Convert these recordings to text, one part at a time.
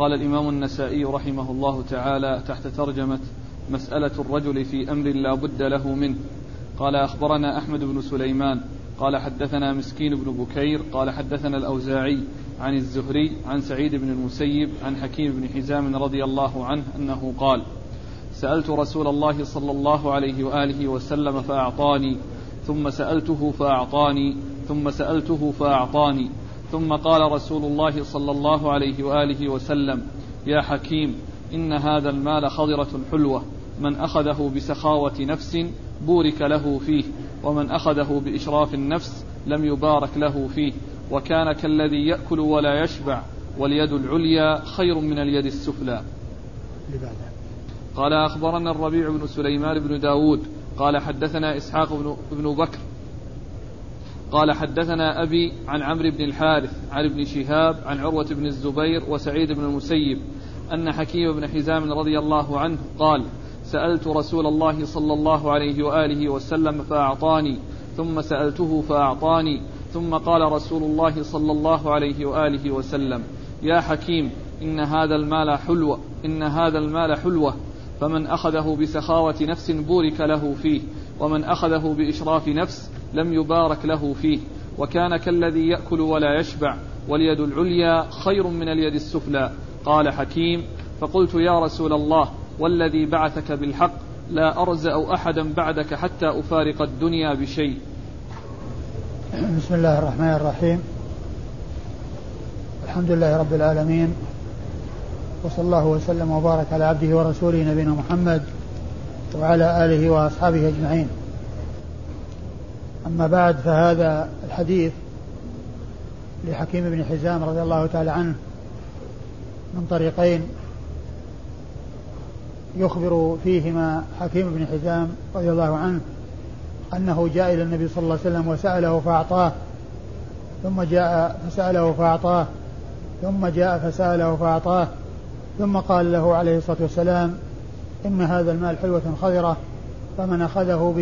قال الإمام النسائي رحمه الله تعالى تحت ترجمة مسألة الرجل في أمر لا بد له منه. قال أخبرنا أحمد بن سليمان قال حدثنا مسكين بن بكير قال حدثنا الأوزاعي عن الزهري عن سعيد بن المسيب عن حكيم بن حزام رضي الله عنه أنه قال سألت رسول الله صلى الله عليه وآله وسلم فأعطاني ثم سألته فأعطاني ثم سألته فأعطاني. ثم قال رسول الله صلى الله عليه وآله وسلم يا حكيم إن هذا المال خضرة حلوة. من أخذه بسخاوة نفس بورك له فيه ومن أخذه بإشراف النفس لم يبارك له فيه. وكان كالذي يأكل ولا يشبع واليد العليا خير من اليد السفلى. قال أخبرنا الربيع بن سليمان بن داود قال حدثنا إسحاق بن, بن بكر قال حدثنا أبي عن عمرو بن الحارث عن ابن شهاب عن عروة بن الزبير وسعيد بن المسيب أن حكيم بن حزام رضي الله عنه قال سألت رسول الله صلى الله عليه وآله وسلم فأعطاني ثم سألته فأعطاني ثم قال رسول الله صلى الله عليه وآله وسلم يا حكيم إن هذا المال حلوة إن هذا المال حلوة فمن أخذه بسخاوة نفس بورك له فيه ومن أخذه بإشراف نفس لم يبارك له فيه وكان كالذي يأكل ولا يشبع واليد العليا خير من اليد السفلى. قال حكيم فقلت يا رسول الله والذي بعثك بالحق لا أرزأ أحدا بعدك حتى أفارق الدنيا بشيء. بسم الله الرحمن الرحيم. الحمد لله رب العالمين وصلى الله وسلم وبارك على عبده ورسوله نبينا محمد وعلى آله وأصحابه أجمعين. أما بعد فهذا الحديث لحكيم بن حزام رضي الله تعالى عنه من طريقين يخبر فيهما حكيم بن حزام رضي الله عنه أنه جاء إلى النبي صلى الله عليه وسلم وسأله فأعطاه ثم جاء فسأله فأعطاه ثم جاء فسأله فأعطاه ثم قال له عليه الصلاة والسلام إن هذا المال حلوة خضرة فمن أخذه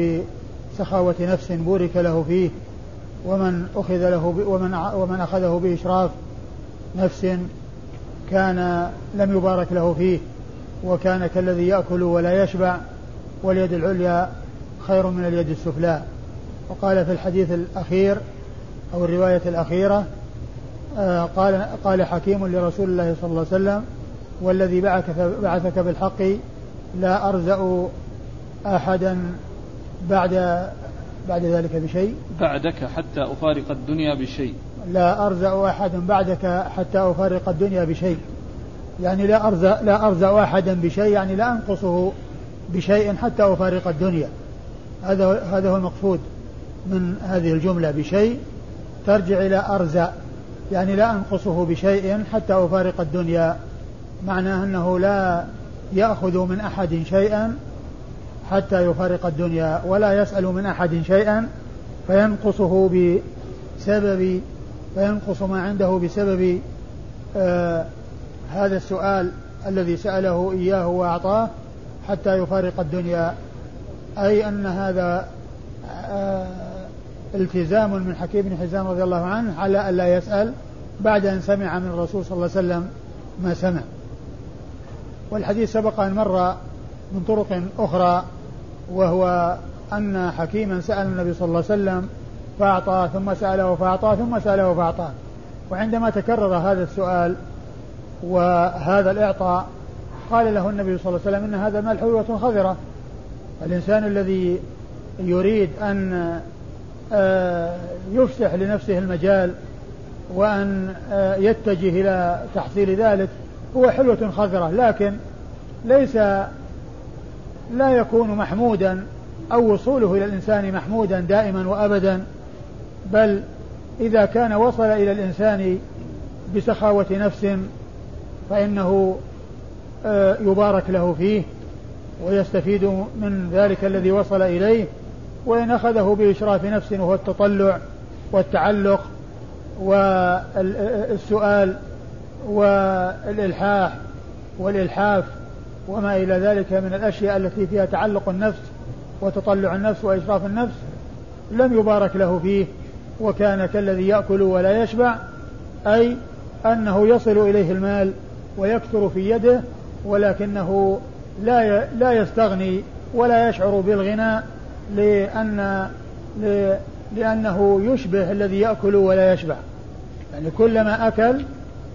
بسخاوة نفس بورك له فيه ومن أخذ له ومن ومن أخذه بإشراف نفس كان لم يبارك له فيه وكان كالذي يأكل ولا يشبع واليد العليا خير من اليد السفلى. وقال في الحديث الأخير أو الرواية الأخيرة آه، قال قال حكيم لرسول الله صلى الله عليه وسلم والذي بعثك بالحق لا أرزأ أحدا بعد بعد ذلك بشيء؟ بعدك حتى أفارق الدنيا بشيء. لا أرزأ أحدا بعدك حتى أفارق الدنيا بشيء. يعني لا أرزأ لا أرزأ أحدا بشيء يعني لا أنقصه بشيء حتى أفارق الدنيا. هذا هذا هو المقصود من هذه الجملة. بشيء ترجع إلى أرزأ يعني لا أنقصه بشيء حتى أفارق الدنيا. معناه أنه لا يأخذ من أحد شيئا حتى يفارق الدنيا ولا يسأل من أحد شيئا فينقصه بسبب فينقص ما عنده بسبب آه هذا السؤال الذي سأله إياه وأعطاه حتى يفارق الدنيا. أي أن هذا آه التزام من حكيم بن حزام رضي الله عنه على ألا يسأل بعد أن سمع من الرسول صلى الله عليه وسلم ما سمع. والحديث سبق أن مر من طرق أخرى. وهو أن حكيما سأل النبي صلى الله عليه وسلم فأعطاه ثم سأله فأعطاه ثم سأله فأعطاه وعندما تكرر هذا السؤال وهذا الإعطاء قال له النبي صلى الله عليه وسلم إن هذا المال حلوة خضرة. الإنسان الذي يريد أن آه، يفسح لنفسه المجال وأن آه، يتجه إلى تحصيل ذلك هو حلوة خضرة لكن ليس لا يكون محمودا أو وصوله إلى الإنسان محمودا دائما وأبدا بل إذا كان وصل إلى الإنسان بسخاوة نفس فإنه آه، يبارك له فيه ويستفيد من ذلك الذي وصل إليه وإن أخذه بإشراف نفس وهو التطلع والتعلق والسؤال والإلحاح والإلحاف وما إلى ذلك من الأشياء التي فيها تعلق النفس وتطلع النفس وإشراف النفس لم يبارك له فيه وكان كالذي يأكل ولا يشبع أي أنه يصل إليه المال ويكثر في يده ولكنه لا لا يستغني ولا يشعر بالغنى لأن لأنه يشبه الذي يأكل ولا يشبع. يعني كلما أكل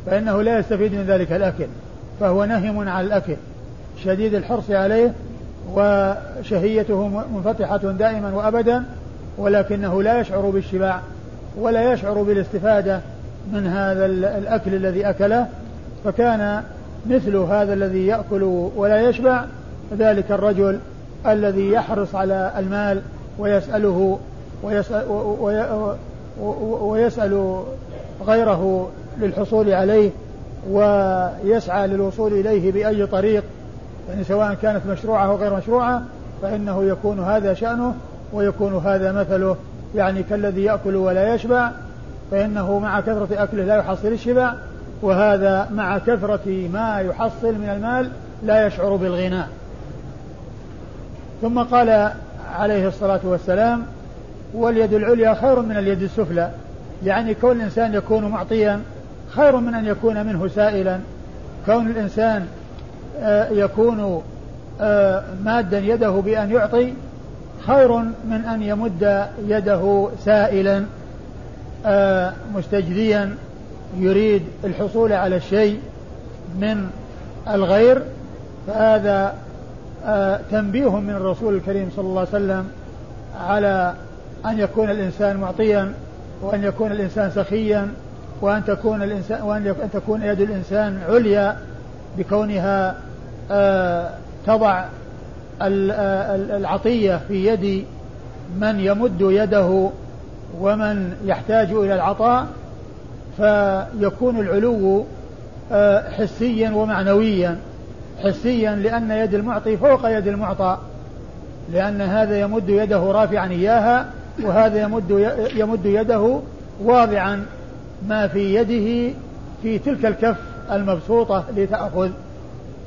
فإنه لا يستفيد من ذلك الأكل فهو نهم على الأكل. شديد الحرص عليه وشهيته منفتحة دائما وأبدا ولكنه لا يشعر بالشبع ولا يشعر بالاستفادة من هذا الأكل الذي أكله فكان مثل هذا الذي يأكل ولا يشبع ذلك الرجل الذي يحرص على المال ويسأله ويسأل, ويسأل غيره للحصول عليه ويسعى للوصول إليه بأي طريق يعني سواء كانت مشروعة أو غير مشروعة فإنه يكون هذا شأنه ويكون هذا مثله. يعني كالذي يأكل ولا يشبع فإنه مع كثرة أكله لا يحصل الشبع وهذا مع كثرة ما يحصل من المال لا يشعر بالغنى. ثم قال عليه الصلاة والسلام واليد العليا خير من اليد السفلى. يعني كون الإنسان يكون معطيا خير من أن يكون منه سائلا. كون الإنسان يكون آه، مادا يده بأن يعطي خير من أن يمد يده سائلا آه، مستجديا يريد الحصول على الشيء من الغير. فهذا تنبيه من الرسول الكريم صلى الله عليه وسلم على أن يكون الإنسان معطيا وأن يكون الإنسان سخيا وأن تكون الإنسان وأن تكون يد الإنسان عليا. بكونها آه، تضع العطية في يد من يمد يده ومن يحتاج إلى العطاء فيكون العلو آه، حسيا ومعنويا. حسيا لأن يد المعطي فوق يد المعطى لأن هذا يمد يده رافعا إياها وهذا يمد يمد يده واضعا ما في يده في تلك الكف. المبسوطة لتأخذ.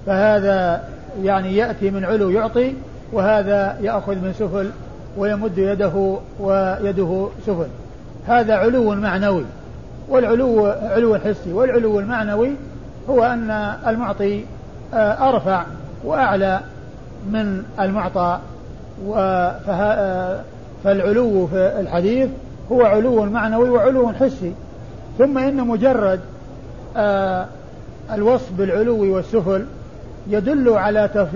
فهذا يعني يأتي من علو يعطي وهذا يأخذ من سفل ويمد يده ويده سفل. هذا علو معنوي. والعلو علو حسي. والعلو المعنوي هو أن المعطي آه، أرفع وأعلى من المعطى. فالعلو في الحديث هو علو معنوي وعلو حسي. ثم إن مجرد آه الوصف بالعلو والسفل يدل على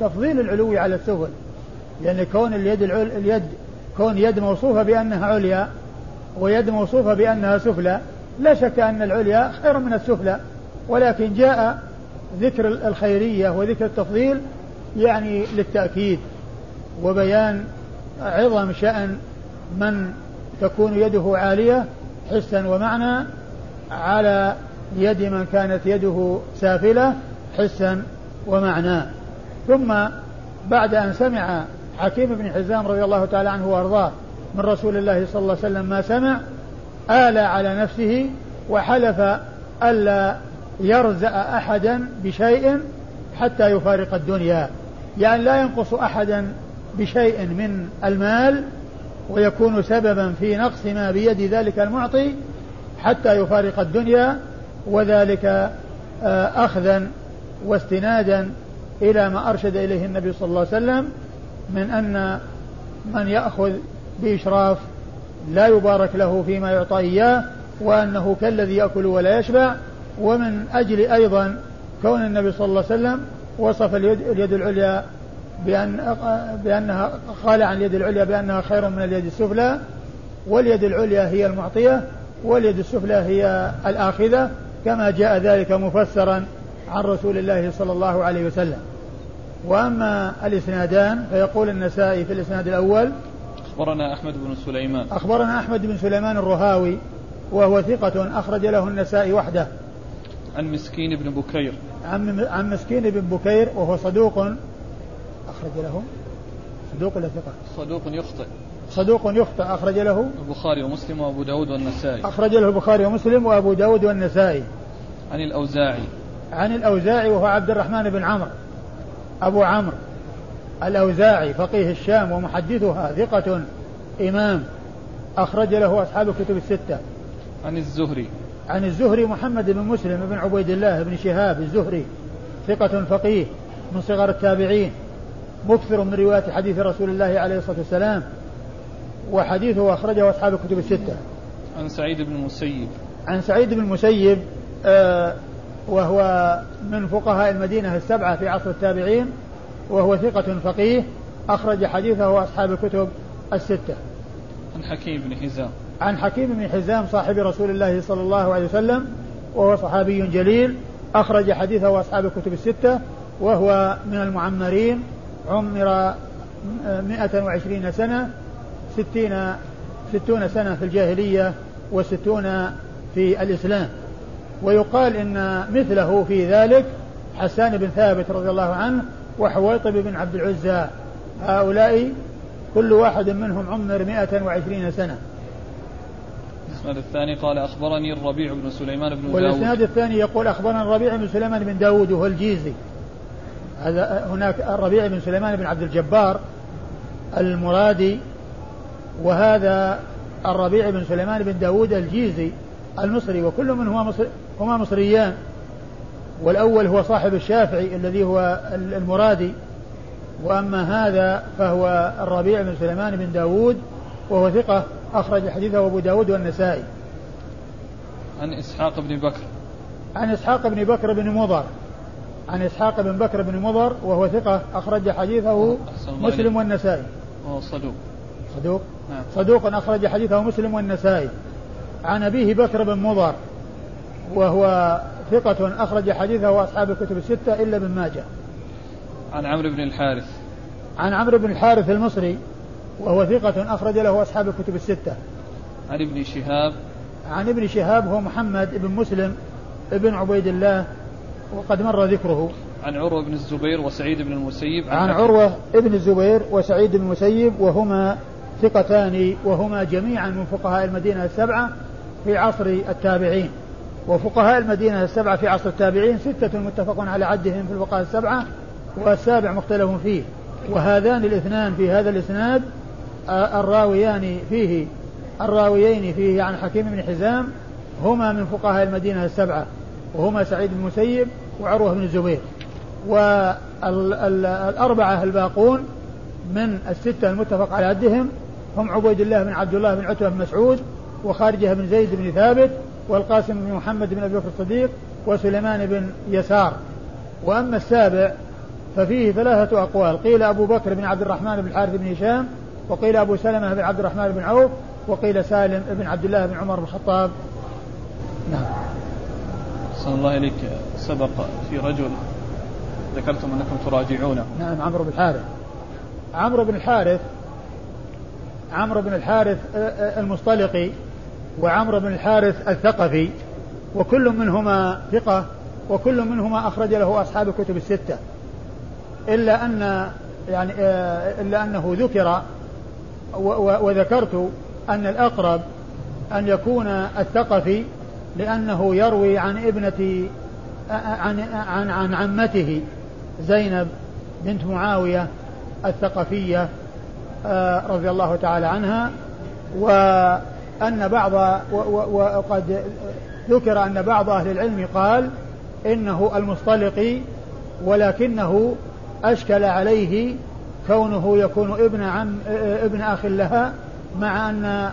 تفضيل العلو على السفل. لأن كون اليد اليد كون يد موصوفة بأنها عليا ويد موصوفة بأنها سفلى لا شك أن العليا خير من السفلى. ولكن جاء ذكر الخيرية وذكر التفضيل يعني للتأكيد وبيان عظم شأن من تكون يده عالية حسا ومعنى على يد من كانت يده سافلة حسا ومعنى. ثم بعد أن سمع حكيم بن حزام رضي الله تعالى عنه وأرضاه من رسول الله صلى الله عليه وسلم ما سمع آلى على نفسه وحلف ألا يرزأ أحدا بشيء حتى يفارق الدنيا. يعني لا ينقص أحدا بشيء من المال ويكون سببا في نقص ما بيد ذلك المعطي حتى يفارق الدنيا. وذلك آه، أخذا واستنادا إلى ما أرشد إليه النبي صلى الله عليه وسلم من أن من يأخذ بإشراف لا يبارك له فيما يعطى إياه وأنه كالذي يأكل ولا يشبع. ومن أجل أيضا كون النبي صلى الله عليه وسلم وصف اليد, اليد العليا بأن بأنها قال عن اليد العليا بأنها خير من اليد السفلى واليد العليا هي المعطية واليد السفلى هي الآخذة. كما جاء ذلك مفسرا عن رسول الله صلى الله عليه وسلم. وأما الإسنادان فيقول النسائي في الإسناد الأول أخبرنا أحمد بن سليمان. أخبرنا أحمد بن سليمان الرهاوي وهو ثقة أخرج له النسائي وحده. عن مسكين بن بكير. عن عن مسكين بن بكير وهو صدوق أخرج له. صدوق ولا ثقة؟ صدوق يخطئ. صدوق يخطئ أخرج له البخاري ومسلم وأبو داود والنسائي. أخرج له البخاري ومسلم وأبو داود والنسائي. عن الأوزاعي. عن الأوزاعي وهو عبد الرحمن بن عمرو. أبو عمرو. الأوزاعي فقيه الشام ومحدثها ثقة إمام. أخرج له أصحاب الكتب الستة. عن الزهري. عن الزهري محمد بن مسلم بن عبيد الله بن شهاب الزهري. ثقة فقيه من صغر التابعين. مكثر من رواية حديث رسول الله عليه الصلاة والسلام. وحديثه أخرجه أصحاب الكتب الستة. عن سعيد بن المسيب. عن سعيد بن المسيب آه وهو من فقهاء المدينة السبعة في عصر التابعين وهو ثقة فقيه أخرج حديثه أصحاب الكتب الستة. عن حكيم بن حزام. عن حكيم بن حزام صاحب رسول الله صلى الله عليه وسلم وهو صحابي جليل أخرج حديثه أصحاب الكتب الستة وهو من المعمرين عمر مئة وعشرين سنة ستين ستون سنة في الجاهلية وستون في الإسلام. ويقال إن مثله في ذلك حسان بن ثابت رضي الله عنه وحويطب بن عبد العزى. هؤلاء كل واحد منهم عمر مئة وعشرين سنة. الإسناد الثاني قال أخبرني الربيع بن سليمان بن داود. والإسناد الثاني يقول أخبرنا الربيع بن سليمان بن داود وهو الجيزي. هذا هناك الربيع بن سليمان بن عبد الجبار المرادي وهذا الربيع بن سليمان بن داود الجيزي المصري وكل منهما مصري هما مصريان. والأول هو صاحب الشافعي الذي هو المرادي. وأما هذا فهو الربيع بن سليمان بن داود وهو ثقة أخرج حديثه أبو داود والنسائي. عن إسحاق بن بكر. عن إسحاق بن بكر بن مضر. عن إسحاق بن بكر بن مضر وهو ثقة أخرج حديثه مسلم والنسائي. وهو صدوق صدوق؟ نعم. صدوق أخرج حديثه مسلم والنسائي. عن أبيه بكر بن مضر وهو ثقة أخرج حديثه أصحاب الكتب الستة إلا ابن ماجه. عن عمرو بن الحارث. عن عمرو بن الحارث المصري وهو ثقة أخرج له أصحاب الكتب الستة. عن ابن شهاب. عن ابن شهاب هو محمد بن مسلم ابن عبيد الله وقد مر ذكره. عن عروة بن الزبير وسعيد بن المسيب. عن, عن عروة ابن الزبير وسعيد بن المسيب وهما ثقتان وهما جميعا من فقهاء المدينة السبعة في عصر التابعين. وفقهاء المدينة السبعة في عصر التابعين ستة متفق على عدهم في الفقهاء السبعة والسابع مختلف فيه. وهذان الاثنان في هذا الإسناد الراويان فيه الراويين فيه عن حكيم بن حزام هما من فقهاء المدينة السبعة وهما سعيد بن المسيب وعروة بن الزبير. والأربعة الباقون من الستة المتفق على عدهم هم عبيد الله بن عبد الله بن عتبة بن مسعود وخارجة بن زيد بن ثابت والقاسم بن محمد بن أبي بكر الصديق وسليمان بن يسار. وأما السابع ففيه ثلاثة أقوال. قيل أبو بكر بن عبد الرحمن بن الحارث بن هشام وقيل أبو سلمة بن عبد الرحمن بن عوف وقيل سالم بن عبد الله بن عمر بن الخطاب. نعم. صلى الله إليك سبق في رجل ذكرتم أنكم تراجعونه. نعم عمرو بن الحارث. عمرو بن الحارث عمرو بن الحارث المصطلقي وعمرو بن الحارث الثقفي وكل منهما ثقة وكل منهما أخرج له أصحاب الكتب الستة. إلا أن يعني إلا أنه ذكر وذكرت أن الأقرب أن يكون الثقفي لأنه يروي عن ابنة عن عن عن عمته زينب بنت معاوية الثقفية رضي الله تعالى عنها وأن بعض وقد ذكر أن بعض أهل العلم قال إنه المصطلقي ولكنه أشكل عليه كونه يكون ابن عم ابن أخ لها مع أن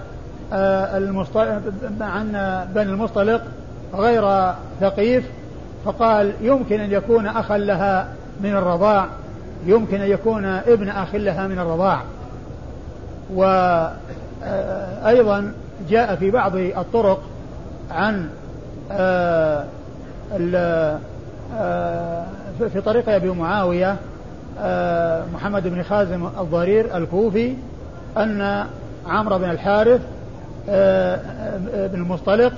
المصطلق مع أن بني المصطلق غير ثقيف فقال يمكن أن يكون أخا لها من الرضاع يمكن أن يكون ابن أخ لها من الرضاع. وأيضا جاء في بعض الطرق عن في طريق أبي معاوية محمد بن خازم الضرير الكوفي أن عمرو بن الحارث بن المصطلق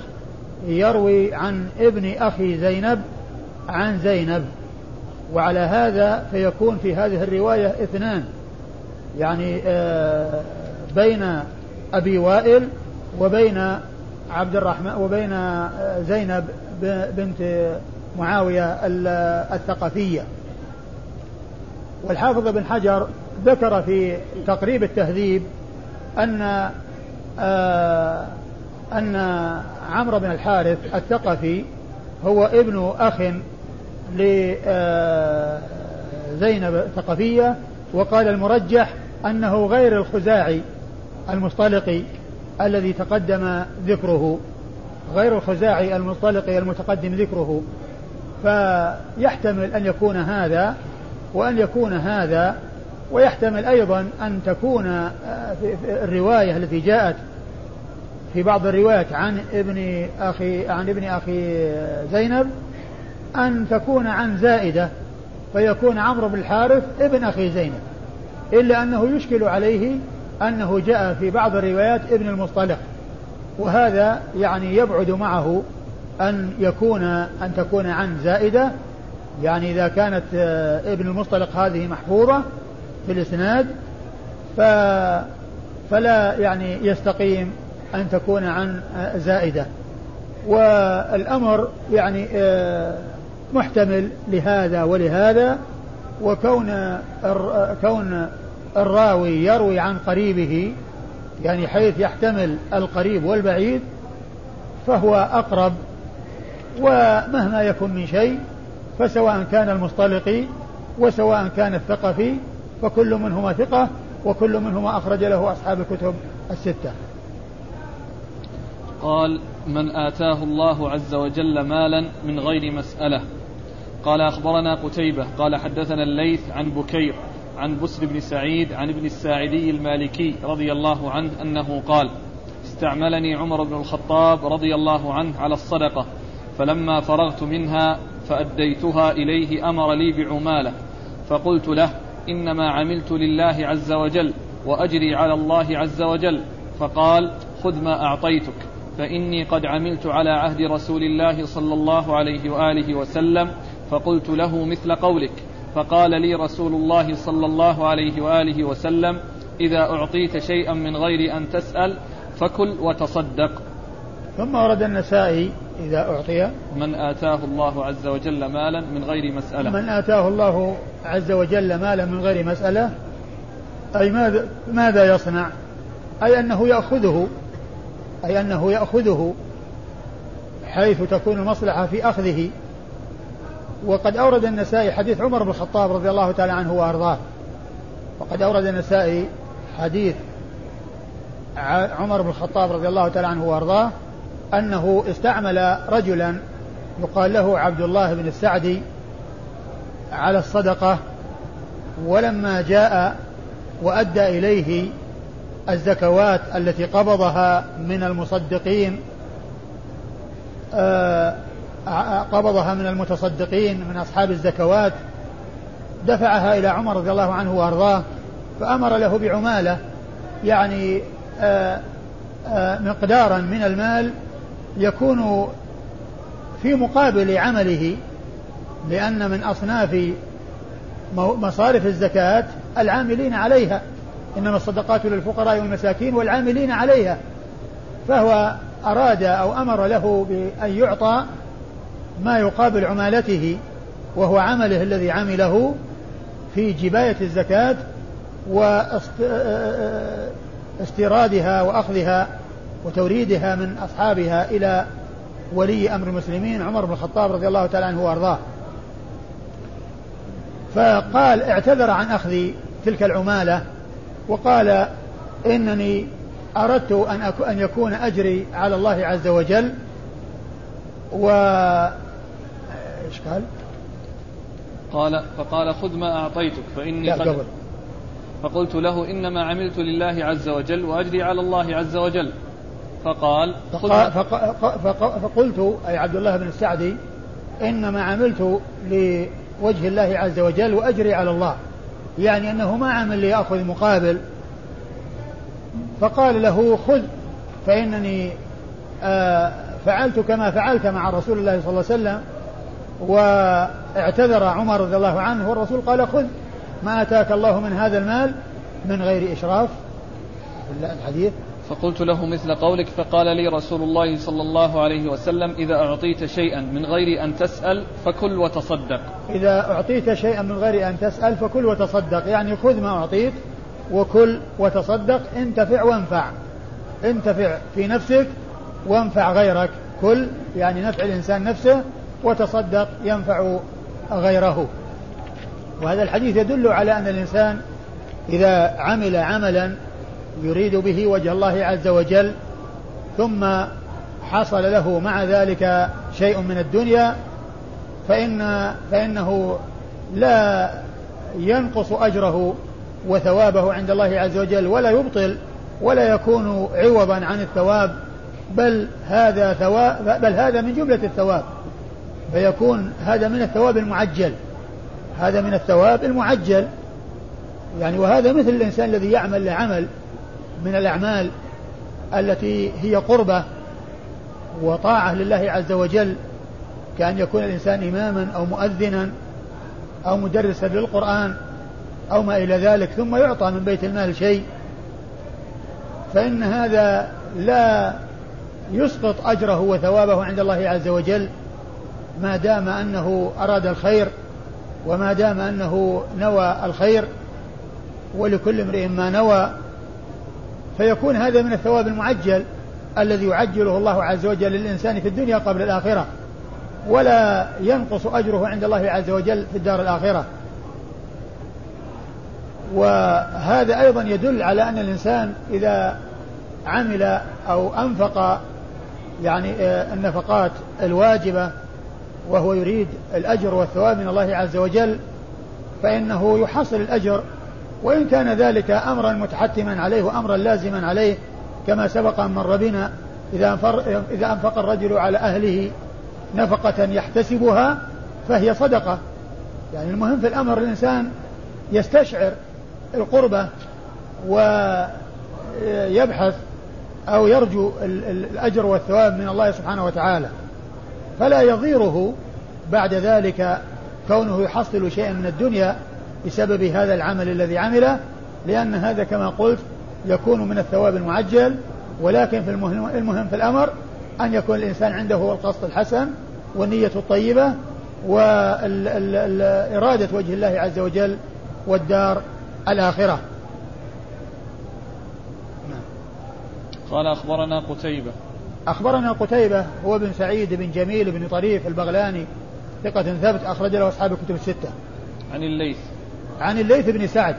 يروي عن ابن أخي زينب عن زينب. وعلى هذا فيكون في هذه الرواية اثنان. يعني بين أبي وائل وبين عبد الرحمن وبين زينب بنت معاوية الثقفية. والحافظ بن حجر ذكر في تقريب التهذيب أن أن عمرو بن الحارث الثقفي هو ابن أخ لزينب الثقفية وقال المرجح أنه غير الخزاعي. المصطلقي الذي تقدم ذكره غير الخزاعي المصطلقي المتقدم ذكره. فيحتمل أن يكون هذا وأن يكون هذا ويحتمل أيضا أن تكون آه، في الرواية التي جاءت في بعض الروايات عن ابن أخي عن ابن أخي زينب أن تكون عن زائدة فيكون عمرو بن الحارث ابن أخي زينب إلا أنه يشكل عليه أنه جاء في بعض الروايات ابن المصطلق وهذا يعني يبعد معه أن يكون أن تكون عن زائدة يعني إذا كانت آه، ابن المصطلق هذه محفوظة في الإسناد ف فلا يعني يستقيم أن تكون عن آه، زائدة. والأمر يعني آه، محتمل لهذا ولهذا وكون كون الراوي يروي عن قريبه يعني حيث يحتمل القريب والبعيد فهو أقرب ومهما يكن من شيء فسواء كان المصطلقي وسواء كان الثقفي فكل منهما ثقة وكل منهما أخرج له أصحاب الكتب الستة. قال من آتاه الله عز وجل مالا من غير مسألة. قال أخبرنا قتيبة. قال حدثنا الليث عن بكير. عن بسر بن سعيد عن ابن الساعدي المالكي رضي الله عنه أنه قال استعملني عمر بن الخطاب رضي الله عنه على الصدقة فلما فرغت منها فأديتها إليه أمر لي بعمالة فقلت له إنما عملت لله عز وجل وأجري على الله عز وجل فقال خذ ما أعطيتك فإني قد عملت على عهد رسول الله صلى الله عليه وآله وسلم فقلت له مثل قولك. فقال لي رسول الله صلى الله عليه وآله وسلم إذا أعطيت شيئا من غير أن تسأل فكل وتصدق. ثم ورد النسائي إذا أعطي من آتاه الله عز وجل مالا من غير مسألة. من آتاه الله عز وجل مالا من غير مسألة؟ أي ماذا ماذا يصنع؟ أي أنه يأخذه؟ أي أنه يأخذه حيث تكون المصلحة في أخذه؟ وقد أورد النسائي حديث عمر بن الخطاب رضي الله تعالى عنه وأرضاه. وقد أورد النسائي حديث عمر بن الخطاب رضي الله تعالى عنه وأرضاه أنه استعمل رجلا يقال له عبد الله بن السعدي على الصدقة ولما جاء وأدى إليه الزكوات التي قبضها من المصدقين آه قبضها من المتصدقين من أصحاب الزكوات. دفعها إلى عمر رضي الله عنه وأرضاه فأمر له بعمالة يعني آآ آآ مقدارا من المال يكون في مقابل عمله لأن من أصناف مصارف الزكاة العاملين عليها. إنما الصدقات للفقراء والمساكين والعاملين عليها. فهو أراد أو أمر له بأن يعطى ما يقابل عمالته وهو عمله الذي عمله في جباية الزكاة واستيرادها وأخذها وتوريدها من أصحابها إلى ولي أمر المسلمين عمر بن الخطاب رضي الله تعالى عنه وأرضاه. فقال اعتذر عن أخذ تلك العمالة وقال إنني أردت أن, أن يكون أجري على الله عز وجل و إيش قال؟ قال فقال خذ ما أعطيتك فإني قد قبل. فقلت له إنما عملت لله عز وجل وأجري على الله عز وجل فقال فقال فقلت أي عبد الله بن السعدي إنما عملت لوجه الله عز وجل وأجري على الله يعني أنه ما عمل ليأخذ مقابل فقال له خذ فإنني آه فعلت كما فعلت مع رسول الله صلى الله عليه وسلم واعتذر عمر رضي الله عنه والرسول قال خذ ما آتاك الله من هذا المال من غير إشراف. الحديث. فقلت له مثل قولك فقال لي رسول الله صلى الله عليه وسلم إذا أعطيت شيئا من غير أن تسأل فكل وتصدق. إذا أعطيت شيئا من غير أن تسأل فكل وتصدق يعني خذ ما أعطيت وكل وتصدق انتفع وانفع. انتفع في نفسك وانفع غيرك. كل يعني نفع الإنسان نفسه وتصدق ينفع غيره. وهذا الحديث يدل على أن الإنسان إذا عمل عملا يريد به وجه الله عز وجل ثم حصل له مع ذلك شيء من الدنيا فإن فإنه لا ينقص أجره وثوابه عند الله عز وجل ولا يبطل ولا يكون عوضا عن الثواب بل هذا ثواب بل هذا من جملة الثواب. فيكون هذا من الثواب المعجل. هذا من الثواب المعجل. يعني وهذا مثل الإنسان الذي يعمل لعمل من الأعمال التي هي قربة وطاعة لله عز وجل كأن يكون الإنسان إماما أو مؤذنا أو مدرسا للقرآن أو ما إلى ذلك ثم يعطى من بيت المال شيء. فإن هذا لا يسقط أجره وثوابه عند الله عز وجل. ما دام أنه أراد الخير وما دام أنه نوى الخير ولكل امرئ ما نوى فيكون هذا من الثواب المعجل الذي يعجله الله عز وجل للإنسان في الدنيا قبل الآخرة ولا ينقص أجره عند الله عز وجل في الدار الآخرة. وهذا أيضا يدل على أن الإنسان إذا عمل أو أنفق يعني آه، النفقات الواجبة وهو يريد الأجر والثواب من الله عز وجل فإنه يحصل الأجر. وإن كان ذلك أمرا متحتما عليه وأمرا لازما عليه كما سبق أن مر بنا إذا إذا أنفق الرجل على أهله نفقة يحتسبها فهي صدقة. يعني المهم في الأمر الإنسان يستشعر القربة ويبحث أو يرجو الأجر والثواب من الله سبحانه وتعالى. فلا يضيره بعد ذلك كونه يحصل شيئا من الدنيا بسبب هذا العمل الذي عمله لأن هذا كما قلت يكون من الثواب المعجل ولكن في المهم, المهم في الأمر أن يكون الإنسان عنده القصد الحسن والنية الطيبة وإرادة وجه الله عز وجل والدار الآخرة. قال أخبرنا قتيبة أخبرنا قتيبة هو بن سعيد بن جميل بن طريف البغلاني ثقة ثبت أخرج له أصحاب الكتب الستة. عن الليث. عن الليث بن سعد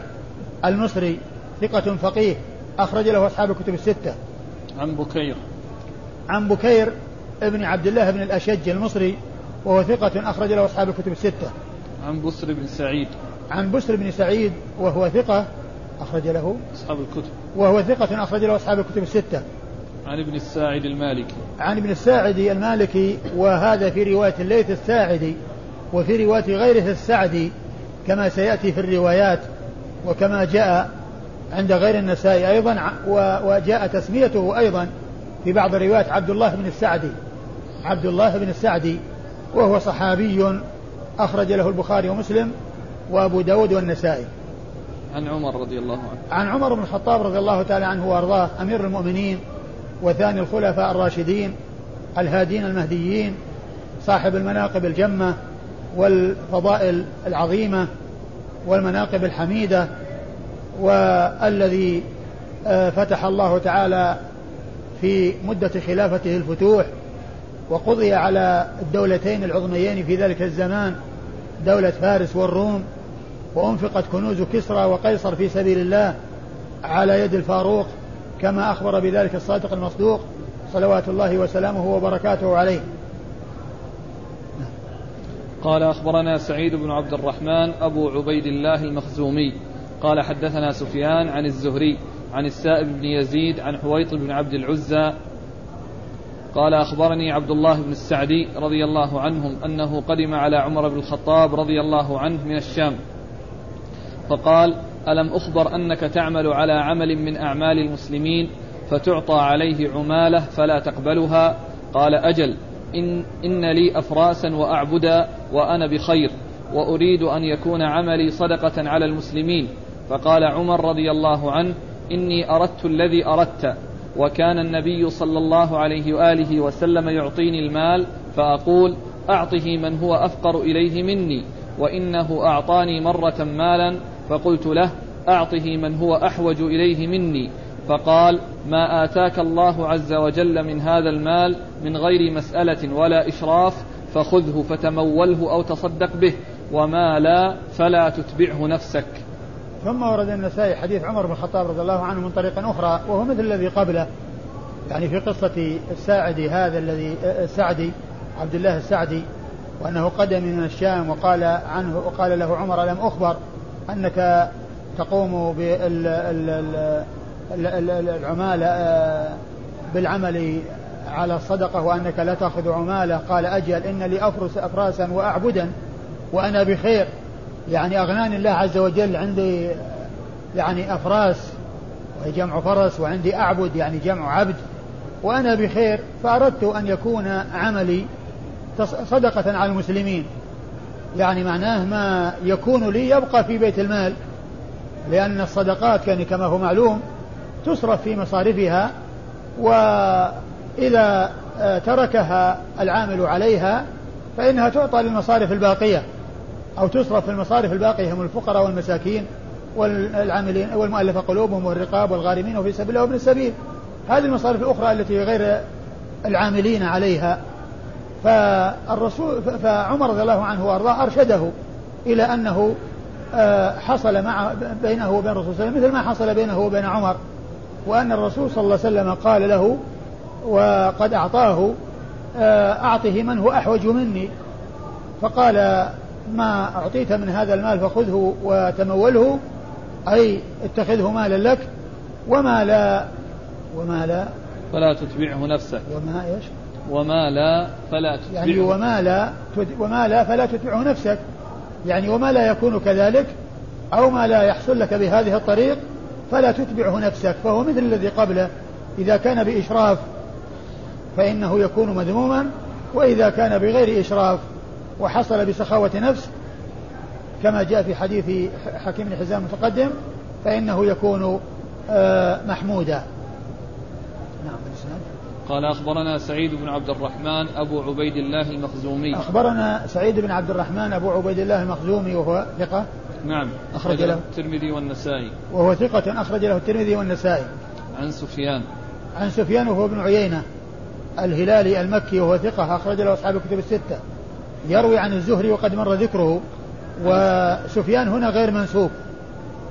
المصري ثقة فقيه أخرج له أصحاب الكتب الستة. عن بكير. عن بكير ابن عبد الله بن الأشج المصري وهو ثقة أخرج له أصحاب الكتب الستة. عن بسر بن سعيد. عن بسر بن سعيد وهو ثقة أخرج له أصحاب الكتب. وهو ثقة أخرج له أصحاب الكتب الستة. عن ابن الساعد المالكي. عن ابن الساعد المالكي وهذا في رواية الليث الساعدي وفي رواية غيره السعدي كما سيأتي في الروايات وكما جاء عند غير النسائي أيضا وجاء تسميته أيضا في بعض الروايات عبد الله بن السعدي. عبد الله بن السعدي وهو صحابي أخرج له البخاري ومسلم وأبو داود والنسائي. عن عمر رضي الله عنه. عن عمر بن الخطاب رضي الله تعالى عنه وأرضاه أمير المؤمنين وثاني الخلفاء الراشدين الهادين المهديين صاحب المناقب الجمة والفضائل العظيمة والمناقب الحميدة والذي آه، فتح الله تعالى في مدة خلافته الفتوح وقضي على الدولتين العظميين في ذلك الزمان دولة فارس والروم وأنفقت كنوز كسرى وقيصر في سبيل الله على يد الفاروق كما أخبر بذلك الصادق المصدوق صلوات الله وسلامه وبركاته عليه. قال أخبرنا سعيد بن عبد الرحمن أبو عبيد الله المخزومي. قال حدثنا سفيان عن الزهري عن السائب بن يزيد عن حويط بن عبد العزى. قال أخبرني عبد الله بن السعدي رضي الله عنهم أنه قدم على عمر بن الخطاب رضي الله عنه من الشام. فقال ألم أخبر أنك تعمل على عمل من أعمال المسلمين فتعطى عليه عمالة فلا تقبلها؟ قال أجل إن, إن لي أفراسا وأعبدا وأنا بخير وأريد أن يكون عملي صدقة على المسلمين. فقال عمر رضي الله عنه إني أردت الذي أردت وكان النبي صلى الله عليه وآله وسلم يعطيني المال فأقول أعطه من هو أفقر إليه مني وإنه أعطاني مرة مالا فقلت له أعطه من هو أحوج إليه مني. فقال ما آتاك الله عز وجل من هذا المال من غير مسألة ولا إشراف فخذه فتموله أو تصدق به وما لا فلا تتبعه نفسك. ثم ورد النسائي حديث عمر بن الخطاب رضي الله عنه من طريق أخرى وهو مثل الذي قبله. يعني في قصة الساعدي هذا الذي السعدي عبد الله السعدي وأنه قدم من الشام وقال عنه وقال له عمر ألم أخبر؟ أنك تقوم بالعمالة آه، بالعمل على الصدقة وأنك لا تأخذ عمالة. قال أجل إن لي أفرس أفراسا وأعبدا وأنا بخير. يعني أغناني الله عز وجل عندي يعني أفراس وهي جمع فرس وعندي أعبد يعني جمع عبد وأنا بخير. فأردت أن يكون عملي صدقة على المسلمين. يعني معناه ما يكون لي يبقى في بيت المال لأن الصدقات يعني كما هو معلوم تصرف في مصارفها وإذا تركها العامل عليها فإنها تعطى للمصارف الباقية أو تصرف في المصارف الباقية هم الفقراء والمساكين والعاملين والمؤلفة قلوبهم والرقاب والغارمين وفي سبيل الله وابن السبيل. هذه المصارف الأخرى التي غير العاملين عليها. فالرسول فعمر رضي الله عنه وأرضاه أرشده إلى أنه آه، حصل مع بينه وبين الرسول صلى الله عليه وسلم مثل ما حصل بينه وبين عمر وأن الرسول صلى الله عليه وسلم قال له وقد أعطاه آه، أعطه من هو أحوج مني. فقال ما أعطيت من هذا المال فخذه وتموله أي اتخذه مالا لك وما لا وما لا. فلا تتبعه نفسك. وما إيش؟ وما لا فلا تتبعه يعني وما لا وما لا فلا تتبعه نفسك. يعني وما لا يكون كذلك أو ما لا يحصل لك بهذه الطريق فلا تتبعه نفسك فهو مثل الذي قبله. إذا كان بإشراف فإنه يكون مذموما وإذا كان بغير إشراف وحصل بسخاوة نفس كما جاء في حديث حكيم بن حزام المتقدم فإنه يكون آه، محمودا. قال أخبرنا سعيد بن عبد الرحمن أبو عبيد الله المخزومي. أخبرنا سعيد بن عبد الرحمن أبو عبيد الله المخزومي وهو ثقة؟ نعم. أخرج له. الترمذي والنسائي. وهو ثقة أخرج له الترمذي والنسائي. عن سفيان. عن سفيان وهو ابن عيينة. الهلالي المكي وهو ثقة أخرج له أصحاب الكتب الستة. يروي عن الزهري وقد مر ذكره. وسفيان هنا غير منسوب.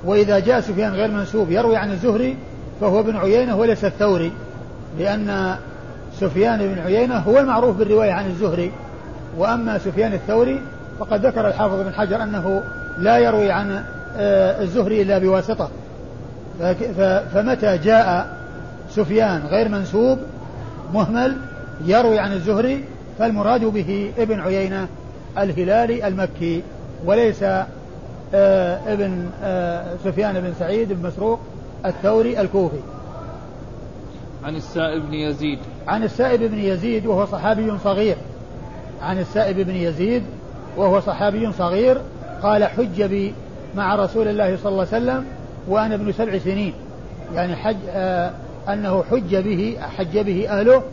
وإذا جاء سفيان غير منسوب يروي عن الزهري فهو ابن عيينة وليس الثوري. لأن سفيان بن عيينة هو المعروف بالرواية عن الزهري وأما سفيان الثوري فقد ذكر الحافظ بن حجر أنه لا يروي عن آه، الزهري إلا بواسطة. فمتى جاء سفيان غير منسوب مهمل يروي عن الزهري فالمراد به ابن عيينة الهلالي المكي وليس آه، ابن آه، سفيان بن سعيد بن مسروق الثوري الكوفي. عن السائب بن يزيد. عن السائب بن يزيد وهو صحابي صغير. عن السائب بن يزيد وهو صحابي صغير. قال حج بي مع رسول الله صلى الله عليه وسلم وأنا ابن سبع سنين. يعني حج آه أنه حج به حج به أهله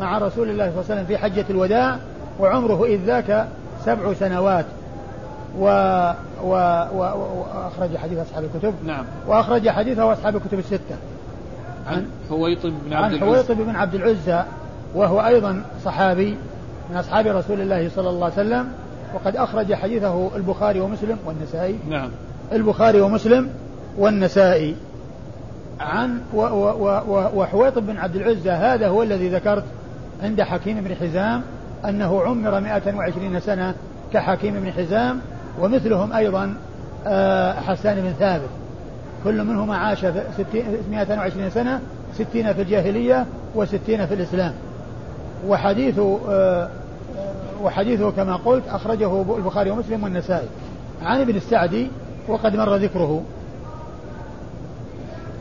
مع رسول الله صلى الله عليه وسلم في حجة الوداع وعمره إذ ذاك سبع سنوات. و و وأخرج حديث أصحاب الكتب. نعم. وأخرج حديثه أصحاب الكتب الستة. عن حويطب بن عبد عن حويطب بن عبد العزى وهو أيضا صحابي من أصحاب رسول الله صلى الله عليه وسلم وقد أخرج حديثه البخاري ومسلم والنسائي. نعم. البخاري ومسلم والنسائي. عن وحويطب بن عبد العزى هذا هو الذي ذكرت عند حكيم بن حزام أنه عمر 120 سنة كحكيم بن حزام ومثلهم أيضا آه، حسان بن ثابت. كل منهما عاش 120 سنة ستين في الجاهلية وستين في الإسلام. وحديثه آه، وحديثه كما قلت أخرجه البخاري ومسلم والنسائي. عن ابن السعدي وقد مر ذكره.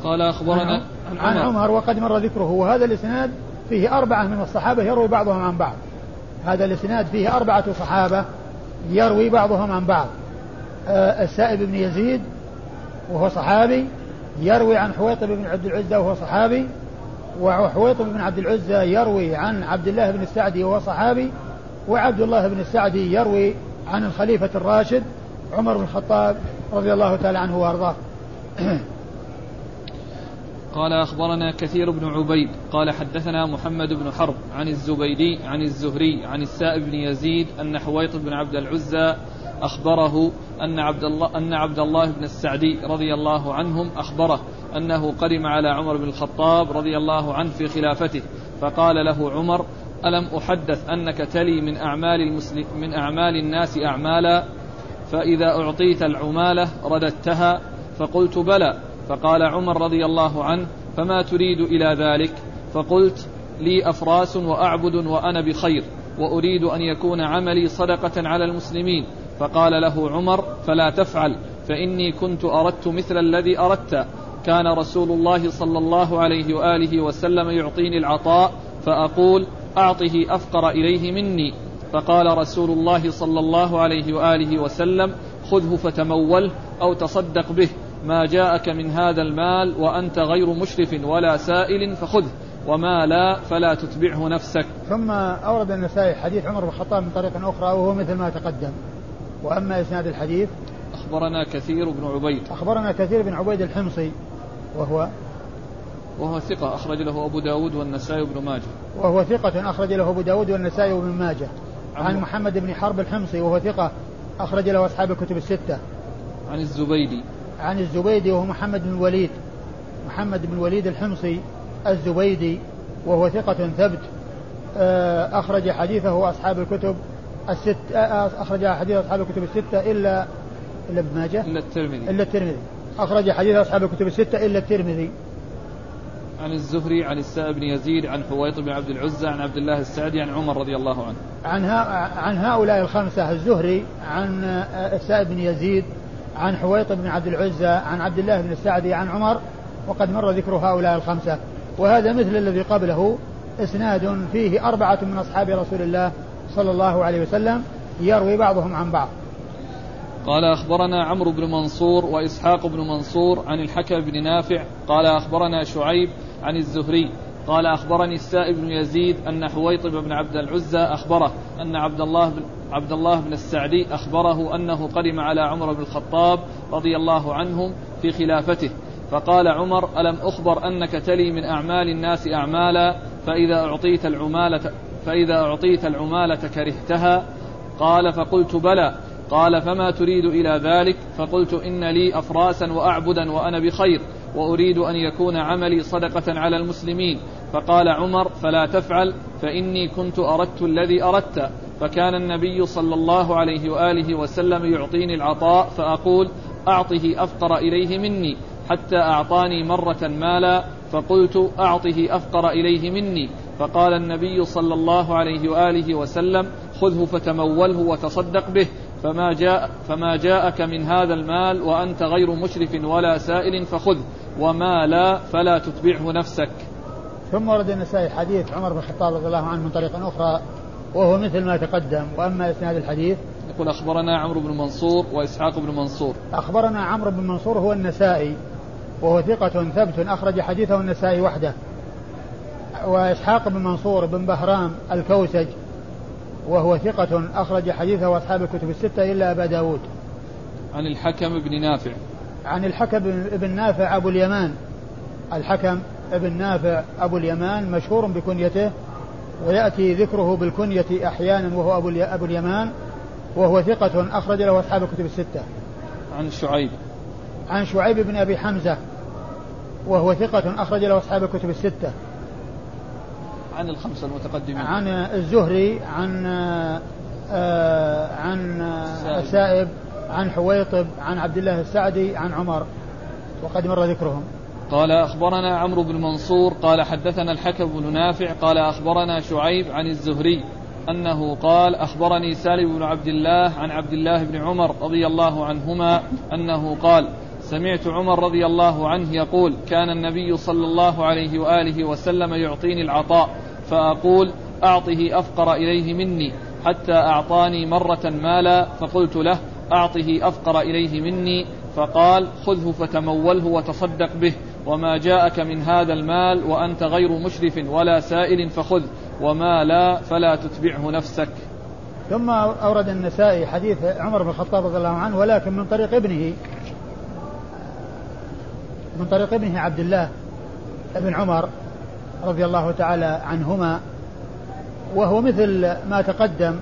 قال أخبرنا عن, عن عمر وقد مر ذكره. وهذا الإسناد فيه أربعة من الصحابة يروي بعضهم عن بعض. هذا الإسناد فيه أربعة صحابة يروي بعضهم عن بعض. آه، السائب بن يزيد وهو صحابي يروي عن حويطب بن عبد العزى وهو صحابي وحويطب بن عبد العزى يروي عن عبد الله بن السعدي وهو صحابي وعبد الله بن السعدي يروي عن الخليفة الراشد عمر بن الخطاب رضي الله تعالى عنه وأرضاه. قال أخبرنا كثير بن عبيد قال حدثنا محمد بن حرب عن الزبيدي عن الزهري عن السائب بن يزيد أن حويط بن عبد العزى أخبره أن عبد الله أن عبد الله بن السعدي رضي الله عنهم أخبره أنه قدم على عمر بن الخطاب رضي الله عنه في خلافته فقال له عمر ألم أحدث أنك تلي من أعمال المسلم من أعمال الناس أعمالا؟ فإذا أعطيت العمالة رددتها فقلت بلى. فقال عمر رضي الله عنه فما تريد إلى ذلك؟ فقلت لي أفراس وأعبد وأنا بخير وأريد أن يكون عملي صدقة على المسلمين. فقال له عمر فلا تفعل فإني كنت أردت مثل الذي أردت. كان رسول الله صلى الله عليه وآله وسلم يعطيني العطاء فأقول أعطه أفقر إليه مني. فقال رسول الله صلى الله عليه وآله وسلم خذه فتموله أو تصدق به ما جاءك من هذا المال وأنت غير مشرف ولا سائل فخذه وما لا فلا تتبعه نفسك. ثم أورد النسائي حديث عمر بن الخطاب من طريق أخرى وهو مثل ما تقدم. وأما إسناد الحديث أخبرنا كثير بن عبيد. أخبرنا كثير بن عبيد الحمصي وهو وهو ثقة أخرج له أبو داود والنسائي وابن ماجه. وهو ثقة أخرج له أبو داود والنسائي وابن ماجه. عن محمد بن حرب الحمصي وهو ثقة أخرج له أصحاب الكتب الستة. عن الزبيدي. عن الزبيدي وهو محمد بن الوليد. محمد بن الوليد الحمصي الزبيدي وهو ثقة ثبت آه، أخرج حديثه أصحاب الكتب. الست آه، أخرج حديث أصحاب الكتب الستة إلا إلا ابن ماجه؟ إلا الترمذي. إلا الترمذي. أخرج حديث أصحاب الكتب الستة إلا الترمذي. عن الزهري عن السائب بن يزيد عن حويط بن عبد العزى عن عبد الله السعدي عن عمر رضي الله عنه. عن عن هؤلاء الخمسة الزهري عن آه، السائب بن يزيد عن حويط بن عبد العزى عن عبد الله بن السعدي عن عمر وقد مر ذكر هؤلاء الخمسة. وهذا مثل الذي قبله إسناد فيه أربعة من أصحاب رسول الله صلى الله عليه وسلم يروي بعضهم عن بعض. قال أخبرنا عمرو بن منصور وإسحاق بن منصور عن الحكم بن نافع قال أخبرنا شعيب عن الزهري قال أخبرني السائب بن يزيد أن حويطب بن عبد العزى أخبره أن عبد الله بن عبد الله بن السعدي أخبره أنه قدم على عمر بن الخطاب رضي الله عنهم في خلافته فقال عمر ألم أخبر أنك تلي من أعمال الناس أعمالا؟ فإذا أعطيت العمالة فإذا أعطيت العمالة كرهتها قال فقلت بلى. قال فما تريد إلى ذلك؟ فقلت إن لي أفراسا وأعبدا وأنا بخير وأريد أن يكون عملي صدقة على المسلمين. فقال عمر فلا تفعل فإني كنت أردت الذي أردت. فكان النبي صلى الله عليه وآله وسلم يعطيني العطاء فأقول أعطه أفقر إليه مني حتى أعطاني مرة مالا فقلت أعطه أفقر إليه مني. فقال النبي صلى الله عليه وآله وسلم خذه فتموله وتصدق به فما جاء فما جاءك من هذا المال وأنت غير مشرف ولا سائل فخذه وما لا فلا تتبعه نفسك. ثم ورد النسائي حديث عمر بن الخطاب رضي الله عنه من طريق أخرى وهو مثل ما تقدم وأما إسناد الحديث يقول أخبرنا عمرو بن منصور وإسحاق بن منصور. أخبرنا عمرو بن منصور هو النسائي وهو ثقة ثبت أخرج حديثه النسائي وحده. وإسحاق بن منصور بن بهرام الكوسج وهو ثقة أخرج حديثه أصحاب الكتب الستة إلا أبا داود. عن الحكم بن نافع. عن الحكم بن نافع أبو اليمان. الحكم بن نافع أبو اليمان مشهور بكنيته ويأتي ذكره بالكنية أحيانا وهو أبو, أبو اليمان وهو ثقة أخرج له أصحاب الكتب الستة. عن شعيب. عن شعيب بن أبي حمزة وهو ثقة أخرج له أصحاب الكتب الستة. عن الخمسة المتقدمين. عن الزهري عن آه عن السائب عن حويطب عن عبد الله السعدي عن عمر. وقد مر ذكرهم. قال أخبرنا عمرو بن منصور قال حدثنا الحكم بن نافع قال أخبرنا شعيب عن الزهري أنه قال أخبرني سالم بن عبد الله عن عبد الله بن عمر رضي الله عنهما أنه قال سمعت عمر رضي الله عنه يقول كان النبي صلى الله عليه وآله وسلم يعطيني العطاء فأقول أعطه أفقر إليه مني حتى أعطاني مرة مالا فقلت له أعطه أفقر إليه مني فقال خذه فتموله وتصدق به وما جاءك من هذا المال وأنت غير مشرف ولا سائل فخذ وما لا فلا تتبعه نفسك. ثم أورد النسائي حديث عمر بن الخطاب رضي الله عنه ولكن من طريق ابنه من طريق ابنه عبد الله بن عمر رضي الله تعالى عنهما وهو مثل ما تقدم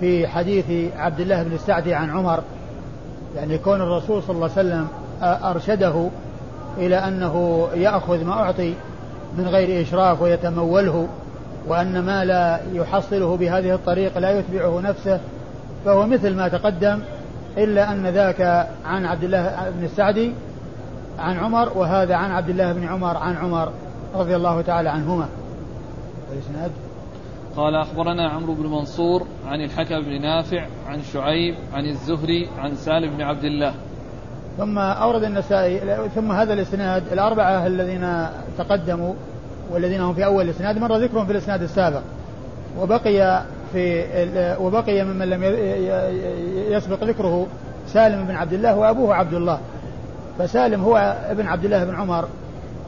في حديث عبد الله بن السعدي عن عمر يعني كون الرسول صلى الله عليه وسلم أرشده إلى أنه يأخذ ما أعطي من غير إشراف ويتموله وأن ما لا يحصله بهذه الطريقة لا يتبعه نفسه فهو مثل ما تقدم إلا أن ذاك عن عبد الله بن السعدي عن عمر وهذا عن عبد الله بن عمر عن عمر رضي الله تعالى عنهما. الإسناد قال أخبرنا عمرو بن منصور عن الحكم بن نافع عن شعيب عن الزهري عن سالم بن عبد الله. ثم أورد النسائي ثم هذا الإسناد الأربعة الذين تقدموا والذين هم في أول الإسناد مر ذكرهم في الإسناد السابق. وبقي في وبقي ممن لم يسبق ذكره سالم بن عبد الله وأبوه عبد الله. فسالم هو ابن عبد الله بن عمر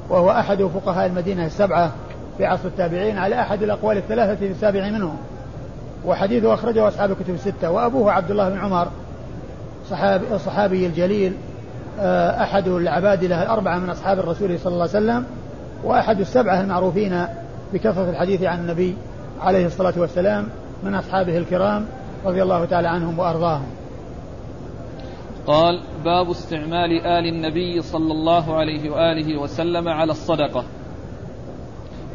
وهو أحد فقهاء المدينة السبعة في عصر التابعين على أحد الأقوال الثلاثة السابع منهم. وحديثه أخرجه أصحاب الكتب الستة. وأبوه عبد الله بن عمر صحابي الصحابي الجليل آه، أحد العبادلة الأربعة من أصحاب الرسول صلى الله عليه وسلم وأحد السبعة المعروفين بكثرة الحديث عن النبي عليه الصلاة والسلام من أصحابه الكرام رضي الله تعالى عنهم وأرضاهم. قال باب استعمال آل النبي صلى الله عليه وآله وسلم على الصدقة.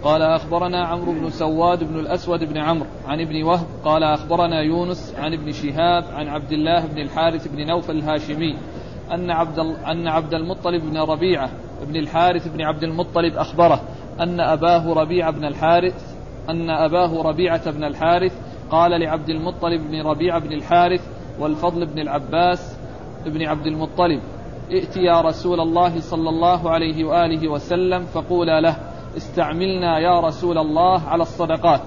قال أخبرنا عمرو بن سواد بن الأسود بن عمرو عن ابن وهب قال أخبرنا يونس عن ابن شهاب عن عبد الله بن الحارث بن نوفل الهاشمي أن عبد أن عبد المطلب بن ربيعة بن الحارث بن عبد المطلب أخبره أن أباه ربيعة بن الحارث أن أباه ربيعة بن الحارث قال لعبد المطلب بن ربيعة بن الحارث والفضل بن العباس بن عبد المطلب ائت يا رسول الله صلى الله عليه وآله وسلم فقولا له استعملنا يا رسول الله على الصدقات.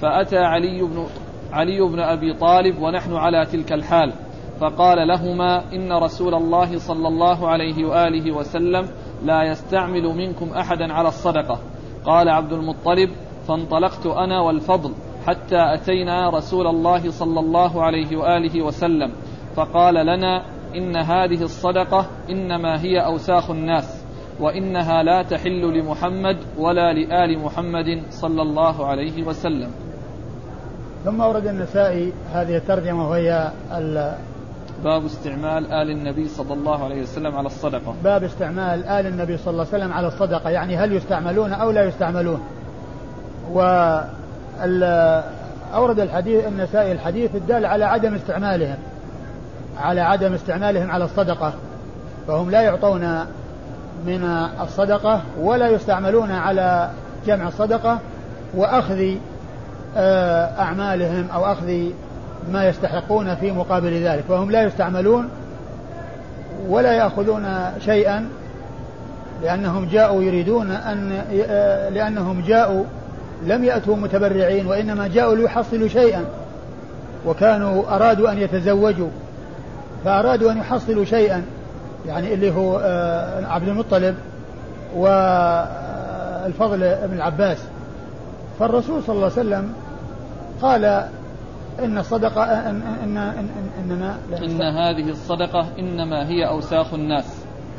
فأتى علي بن علي بن أبي طالب ونحن على تلك الحال. فقال لهما إن رسول الله صلى الله عليه وآله وسلم لا يستعمل منكم أحدا على الصدقة. قال عبد المطلب فانطلقت أنا والفضل حتى أتينا رسول الله صلى الله عليه وآله وسلم. فقال لنا إن هذه الصدقة إنما هي أوساخ الناس وإنها لا تحل لمحمد ولا لآل محمد صلى الله عليه وسلم. ثم ورد النسائي هذه الترجمة وهي باب استعمال آل النبي صلى الله عليه وسلم على الصدقة. باب استعمال آل النبي صلى الله عليه وسلم على الصدقة يعني هل يستعملون أو لا يستعملون. و أورد الحديث النسائي الحديث الدال على عدم استعمالهم. على عدم استعمالهم على الصدقة فهم لا يعطون من الصدقة ولا يستعملون على جمع الصدقة وأخذ آه، أعمالهم أو أخذ ما يستحقون في مقابل ذلك. فهم لا يستعملون ولا يأخذون شيئا لأنهم جاءوا يريدون أن آه، لأنهم جاءوا لم يأتوا متبرعين وإنما جاءوا ليحصلوا شيئا وكانوا أرادوا أن يتزوجوا. فأرادوا أن يحصلوا شيئا يعني اللي هو آه، عبد المطلب والفضل بن العباس. فالرسول صلى الله عليه وسلم قال إن الصدقة إن إن إن إنما إن هذه الصدقة إنما هي أوساخ الناس.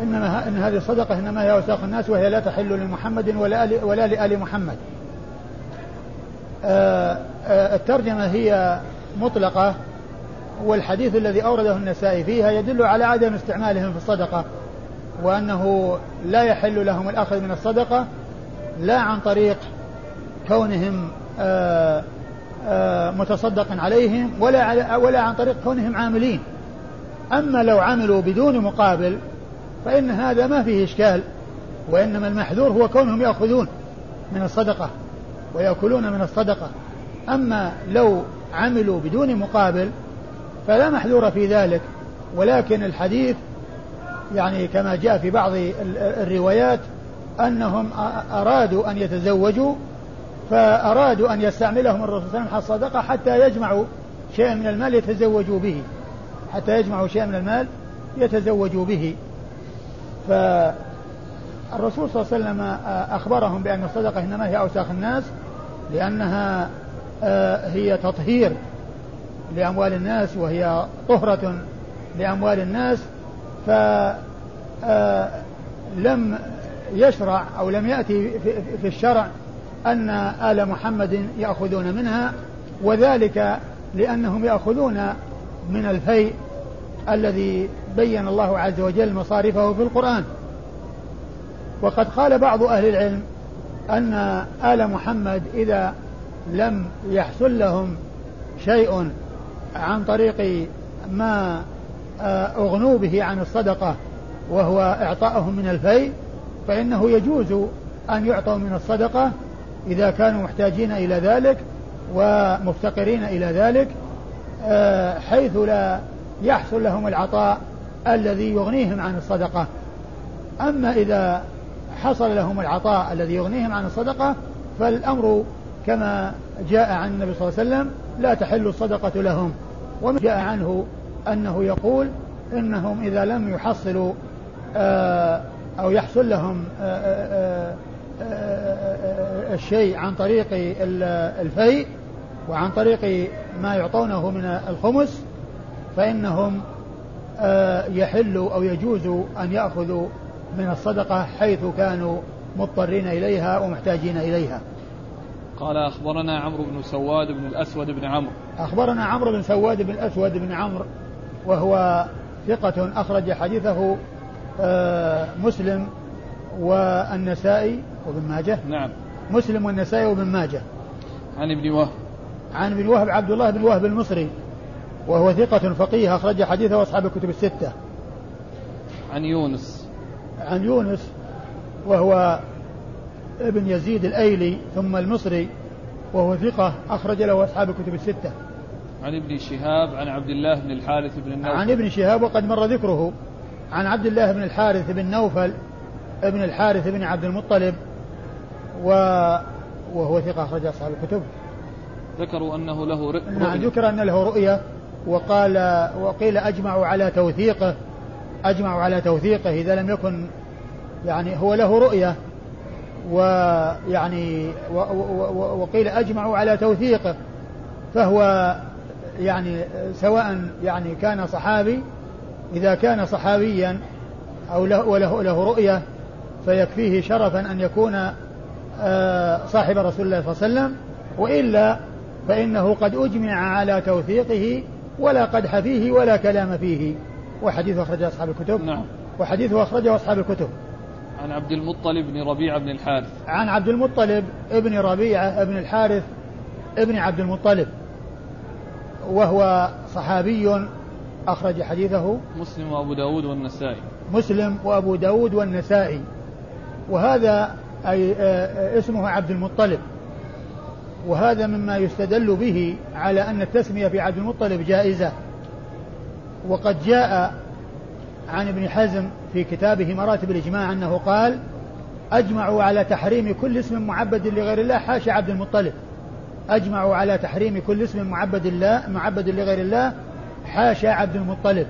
إنما إن هذه الصدقة إنما هي أوساخ الناس وهي لا تحل لمحمد ولا ولا لآل محمد. آه، آه، الترجمة هي مطلقة والحديث الذي أورده النسائي فيها يدل على عدم استعمالهم في الصدقة وأنه لا يحل لهم الأخذ من الصدقة لا عن طريق كونهم آه، متصدق عليهم ولا ولا عن طريق كونهم عاملين. أما لو عملوا بدون مقابل فإن هذا ما فيه إشكال وإنما المحذور هو كونهم يأخذون من الصدقة ويأكلون من الصدقة. أما لو عملوا بدون مقابل فلا محذور في ذلك ولكن الحديث يعني كما جاء في بعض الروايات أنهم أرادوا أن يتزوجوا فأرادوا أن يستعملهم الرسول صلى الله عليه وسلم الصدقة حتى يجمعوا شيئا من المال يتزوجوا به حتى يجمعوا شيئا من المال يتزوجوا به. فالرسول صلى الله عليه وسلم أخبرهم بأن الصدقة إنما هي أوساخ الناس لأنها آه، هي تطهير لأموال الناس وهي طهرة لأموال الناس فلم آه، يشرع أو لم يأتي في الشرع أن آل محمد يأخذون منها وذلك لأنهم يأخذون من الفيء الذي بين الله عز وجل مصارفه في القرآن. وقد قال بعض أهل العلم أن آل محمد إذا لم يحصل لهم شيء عن طريق ما آه، أغنوا به عن الصدقة وهو إعطاءهم من الفيء فإنه يجوز أن يعطوا من الصدقة إذا كانوا محتاجين إلى ذلك ومفتقرين إلى ذلك آه، حيث لا يحصل لهم العطاء الذي يغنيهم عن الصدقة. أما إذا حصل لهم العطاء الذي يغنيهم عن الصدقة فالأمر كما جاء عن النبي صلى الله عليه وسلم لا تحل الصدقة لهم. ومن جاء عنه أنه يقول إنهم إذا لم يحصلوا آه، أو يحصل لهم آه، آه، الشيء عن طريق الفيء وعن طريق ما يعطونه من الخمس فإنهم يحل أو يجوز أن يأخذوا من الصدقة حيث كانوا مضطرين إليها ومحتاجين إليها. قال أخبرنا عمرو بن سواد بن الأسود بن عمرو. أخبرنا عمرو بن سواد بن الأسود بن عمرو وهو ثقة أخرج حديثه آه، مسلم والنسائي وابن ماجه. نعم. مسلم والنسائي وابن ماجه. عن ابن وهب. عن ابن وهب عبد الله بن وهب المصري وهو ثقة فقيه أخرج حديثه أصحاب الكتب الستة. عن يونس. عن يونس وهو ابن يزيد الأيلي ثم المصري وهو ثقة أخرج له أصحاب الكتب الستة. عن ابن شهاب عن عبد الله بن الحارث بن النوفل. عن ابن شهاب وقد مر ذكره. عن عبد الله بن الحارث بن نوفل ابن الحارث بن عبد المطلب و وهو ثقة أخرج أصحاب الكتب. ذكروا أنه له رؤية. نعم ذكر أن له رؤية وقال وقيل أجمعوا على توثيقه. أجمعوا على توثيقه إذا لم يكن يعني هو له رؤية ويعني وقيل أجمعوا على توثيقه فهو يعني سواء يعني كان صحابي إذا كان صحابيا أو له وله له رؤية فيكفيه شرفا أن يكون آه، صاحب رسول الله صلى الله عليه وسلم وإلا فإنه قد أجمع على توثيقه ولا قدح فيه ولا كلام فيه. وحديث أخرجه أصحاب الكتب. نعم. وحديثه أخرجه أصحاب الكتب. عن عبد المطلب بن ربيعة بن الحارث. عن عبد المطلب ابن ربيعة بن الحارث ابن عبد المطلب وهو صحابي أخرج حديثه مسلم وأبو داود والنسائي. مسلم وأبو داود والنسائي وهذا أي اسمه عبد المطلب. وهذا مما يستدل به على أن التسمية في عبد المطلب جائزة. وقد جاء عن ابن حزم في كتابه مراتب الإجماع أنه قال أجمعوا على تحريم كل اسم معبد لغير الله حاشا عبد المطلب. أجمعوا على تحريم كل اسم معبد الله معبد لغير الله حاشا عبد المطلب.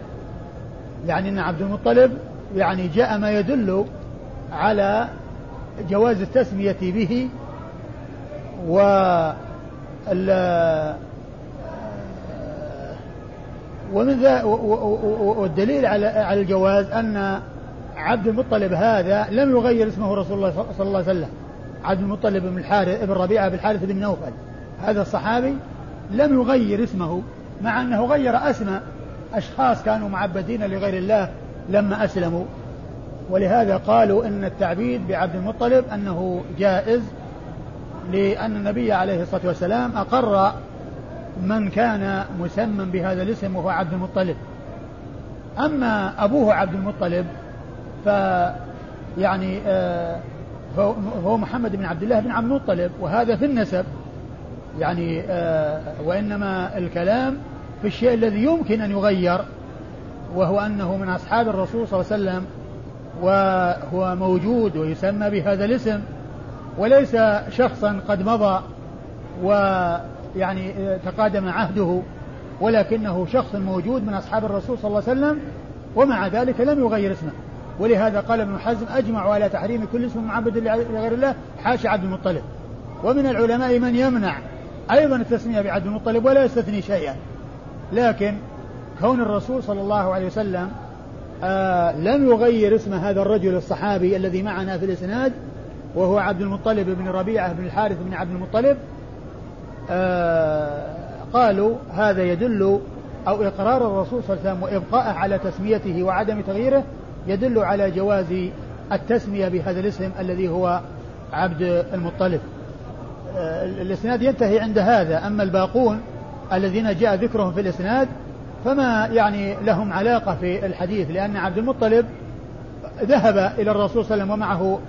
يعني أن عبد المطلب يعني جاء ما يدل على جواز التسمية به و ومن ذا والدليل على على الجواز أن عبد المطلب هذا لم يغير اسمه رسول الله صلى الله عليه وسلم. عبد المطلب بن الحارث بن ربيعة بن الحارث بن نوفل. هذا الصحابي لم يغير اسمه مع أنه غير أسماء. أشخاص كانوا معبدين لغير الله لما أسلموا. ولهذا قالوا أن التعبيد بعبد المطلب أنه جائز لأن النبي عليه الصلاة والسلام أقر من كان مسمى بهذا الاسم وهو عبد المطلب. أما أبوه عبد المطلب ف يعني آه فهو محمد بن عبد الله بن عبد المطلب وهذا في النسب. يعني آه وإنما الكلام في الشيء الذي يمكن أن يغير وهو أنه من أصحاب الرسول صلى الله عليه وسلم وهو موجود ويسمى بهذا الاسم وليس شخصا قد مضى ويعني تقادم عهده ولكنه شخص موجود من أصحاب الرسول صلى الله عليه وسلم ومع ذلك لم يغير اسمه. ولهذا قال ابن حزم أجمعوا على تحريم كل اسم معبد لغير الله حاشا عبد المطلب. ومن العلماء من يمنع أيضا التسمية بعبد المطلب ولا يستثني شيئا. لكن كون الرسول صلى الله عليه وسلم آه لم يغير اسم هذا الرجل الصحابي الذي معنا في الإسناد وهو عبد المطلب بن ربيعة بن الحارث بن عبد المطلب آه قالوا هذا يدل أو إقرار الرسول صلى الله عليه وسلم وإبقاءه على تسميته وعدم تغييره يدل على جواز التسمية بهذا الاسم الذي هو عبد المطلب. آه الإسناد ينتهي عند هذا. أما الباقون الذين جاء ذكرهم في الإسناد فما يعني لهم علاقة في الحديث لأن عبد المطلب ذهب إلى الرسول صلى الله عليه وسلم ومعه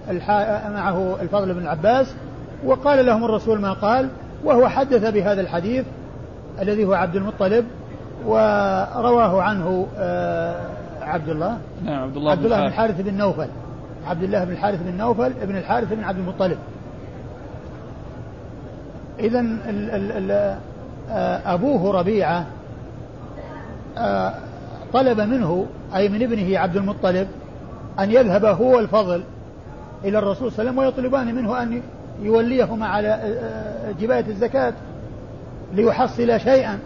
معه الفضل بن العباس وقال لهم الرسول ما قال وهو حدث بهذا الحديث الذي هو عبد المطلب ورواه عنه آه، عبد الله؟ نعم عبد الله, عبد الله بن الحارث بن نوفل. عبد الله بن الحارث بن نوفل ابن الحارث بن عبد المطلب. إذا آه، أبوه ربيعة آه، طلب منه أي من ابنه عبد المطلب أن يذهب هو الفضل إلى الرسول صلى الله عليه وسلم ويطلبان منه أن يوليهما على آه، جباية الزكاة ليحصل شيئا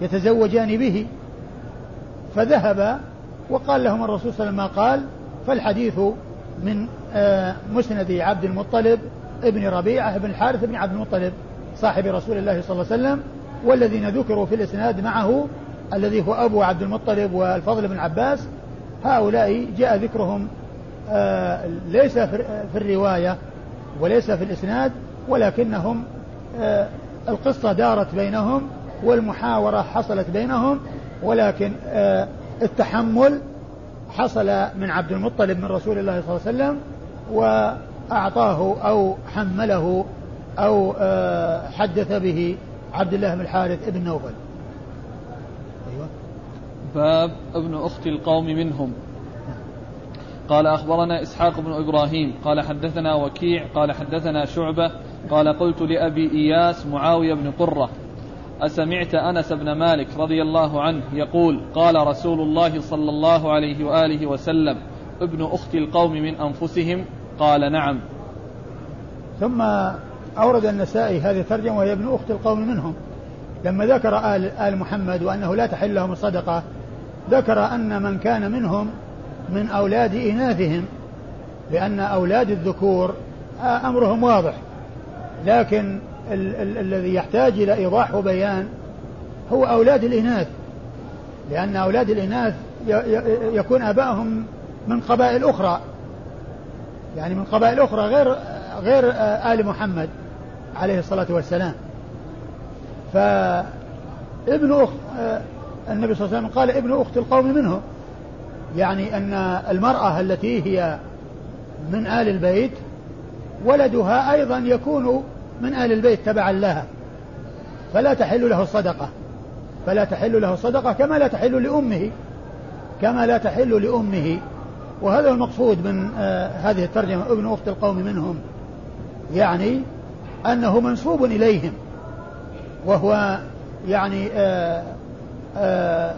يتزوجان به. فذهب وقال لهم الرسول صلى الله عليه وسلم ما قال فالحديث من مسند عبد المطلب ابن ربيعة بن الحارث بن عبد المطلب صاحب رسول الله صلى الله عليه وسلم والذين ذكروا في الإسناد معه الذي هو أبو عبد المطلب والفضل بن عباس هؤلاء جاء ذكرهم آه ليس في الرواية وليس في الإسناد ولكنهم آه القصة دارت بينهم والمحاورة حصلت بينهم ولكن آه التحمل حصل من عبد المطلب من رسول الله صلى الله عليه وسلم وأعطاه أو حمله أو آه، حدث به عبد الله بن الحارث بن نوفل. أيوة. باب ابن أخت القوم منهم. قال أخبرنا إسحاق بن إبراهيم قال حدثنا وكيع قال حدثنا شعبة قال قلت لأبي إياس معاوية بن قرة. أسمعت أنس بن مالك رضي الله عنه يقول قال رسول الله صلى الله عليه وآله وسلم ابن أخت القوم من أنفسهم؟ قال نعم. ثم أورد النسائي هذه الترجمة وهي ابن أخت القوم منهم. لما ذكر آل, آل محمد وأنه لا تحل لهم الصدقة ذكر أن من كان منهم من أولاد إناثهم لأن أولاد الذكور أمرهم واضح. لكن ال- ال- الذي يحتاج إلى إيضاح وبيان هو أولاد الإناث. لأن أولاد الإناث يكون آبائهم من قبائل أخرى. يعني من قبائل أخرى غير غير آل محمد عليه الصلاة والسلام. فابن أخت النبي صلى الله عليه وسلم قال ابن أخت القوم منهم يعني أن المرأة التي هي من آل البيت ولدها أيضا يكون من آل البيت تبعا لها. فلا تحل له الصدقة فلا تحل له الصدقة كما لا تحل لأمه. كما لا تحل لأمه. وهذا المقصود من آه هذه الترجمة ابن أخت القوم منهم. يعني أنه منسوب إليهم. وهو يعني آه، آه،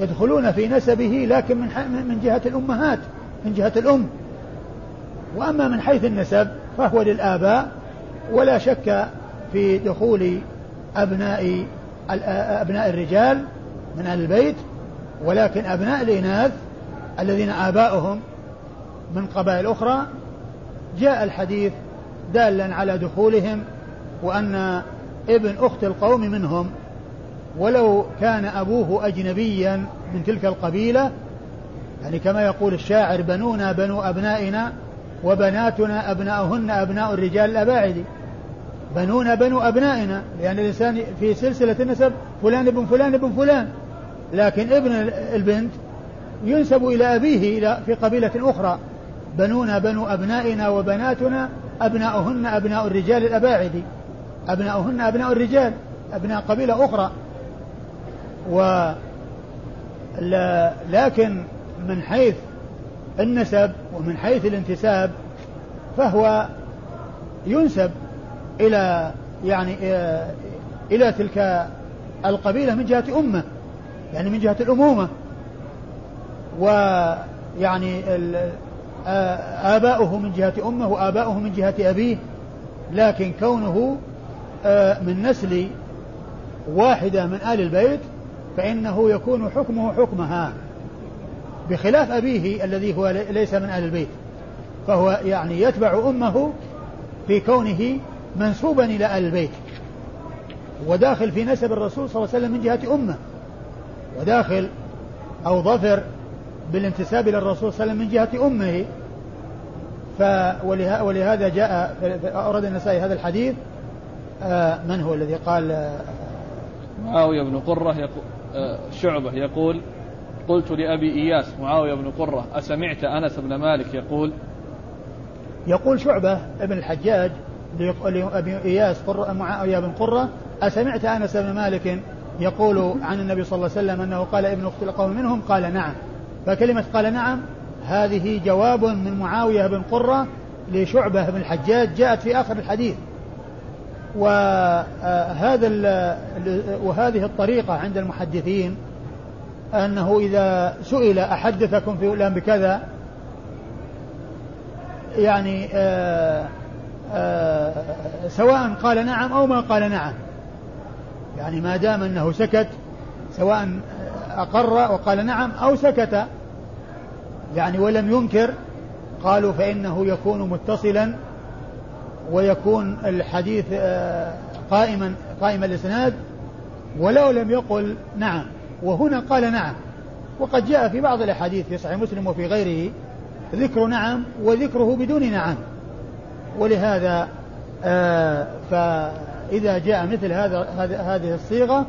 يدخلون في نسبه لكن من من جهة الأمهات من جهة الأم. وأما من حيث النسب فهو للآباء ولا شك في دخول أبناء أبناء الرجال من أهل البيت ولكن أبناء الإناث الذين آباؤهم من قبائل أخرى. جاء الحديث دالا على دخولهم وأن ابن أخت القوم منهم ولو كان أبوه أجنبيا من تلك القبيلة يعني كما يقول الشاعر بنونا بنو أبنائنا وبناتنا أبناؤهن أبناء الرجال الأباعد. بنونا بنو أبنائنا لأن الإنسان في سلسلة النسب فلان ابن فلان ابن فلان. لكن ابن البنت ينسب إلى أبيه إلى في قبيلة أخرى. بنونا بنو أبنائنا وبناتنا أبناؤهن أبناء الرجال الأباعد. أبناؤهن أبناء الرجال أبناء قبيلة أخرى. و لكن من حيث النسب ومن حيث الانتساب فهو ينسب إلى يعني إلى تلك القبيلة من جهة أمه يعني من جهة الأمومة. ويعني آباؤه من جهة أمه وآباؤه من جهة أبيه. لكن كونه من نسل واحدة من آل البيت فإنه يكون حكمه حكمها. بخلاف أبيه الذي هو ليس من أهل البيت. فهو يعني يتبع أمه في كونه منسوبا إلى أهل البيت. وداخل في نسب الرسول صلى الله عليه وسلم من جهة أمه. وداخل أو ظفر بالانتساب إلى الرسول صلى الله عليه وسلم من جهة أمه. ولهذا جاء أورد النسائي هذا الحديث. آه، من هو الذي قال؟ آه، معاوية بن قرة يقول آه، شعبة يقول قلت لأبي إياس معاوية بن قرة أسمعت أنس بن مالك يقول؟ يقول شعبة ابن الحجاج لأبي إياس معاوية بن قرة أسمعت أنس بن مالك يقول عن النبي صلى الله عليه وسلم أنه قال ابن أخت القوم منهم قال نعم. فكلمة قال نعم هذه جواب من معاوية بن قرة لشعبة بن الحجاج جاءت في آخر الحديث. وهذا وهذه الطريقة عند المحدثين أنه إذا سئل أحدثكم في فلان بكذا يعني آآ آآ سواء قال نعم أو ما قال نعم. يعني ما دام أنه سكت سواء أقر وقال نعم أو سكت. يعني ولم ينكر قالوا فإنه يكون متصلا ويكون الحديث آه، قائما قائم الإسناد ولو لم يقل نعم. وهنا قال نعم. وقد جاء في بعض الأحاديث في صحيح مسلم وفي غيره ذكر نعم وذكره بدون نعم. ولهذا آه فإذا جاء مثل هذا هذه الصيغة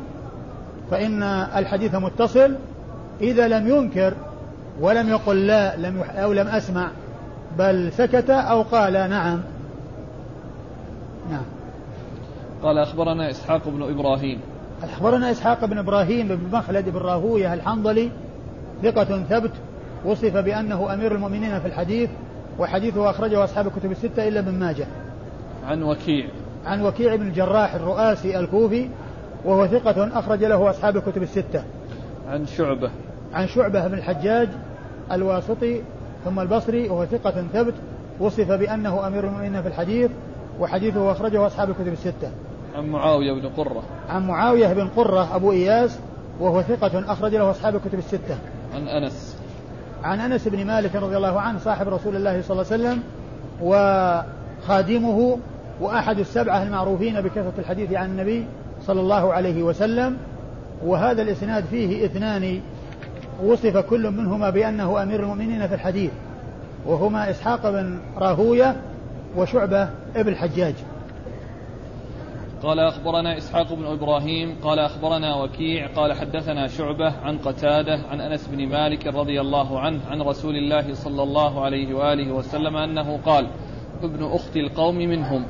فإن الحديث متصل. إذا لم ينكر ولم يقل لا لم أو لم أسمع بل سكت أو قال نعم. نعم. قال أخبرنا إسحاق بن إبراهيم. أخبرنا إسحاق بن إبراهيم بن مخلد بن راهوية الحنظلي ثقة ثبت وصف بأنه أمير المؤمنين في الحديث وحديثه أخرجه أصحاب الكتب الستة إلا ابن ماجه. عن وكيع. عن وكيع بن الجراح الرؤاسي الكوفي وهو ثقة أخرج له أصحاب الكتب الستة. عن شعبة. عن شعبة بن الحجاج الواسطي ثم البصري وهو ثقة ثبت وصف بأنه أمير المؤمنين في الحديث وحديثه أخرجه أصحاب الكتب الستة. عن معاوية بن قرة. عن معاوية بن قرة أبو إياس وهو ثقة أخرج له أصحاب الكتب الستة. عن أنس. عن أنس بن مالك رضي الله عنه صاحب رسول الله صلى الله عليه وسلم وخادمه وأحد السبعة المعروفين بكثرة الحديث عن النبي صلى الله عليه وسلم وهذا الإسناد فيه اثنان وصف كل منهما بأنه أمير المؤمنين في الحديث وهما إسحاق بن راهوية وشعبة ابن الحجاج قال أخبرنا إسحاق بن إبراهيم قال أخبرنا وكيع قال حدثنا شعبة عن قتادة عن أنس بن مالك رضي الله عنه عن رسول الله صلى الله عليه وآله وسلم أنه قال ابن أخت القوم منهم.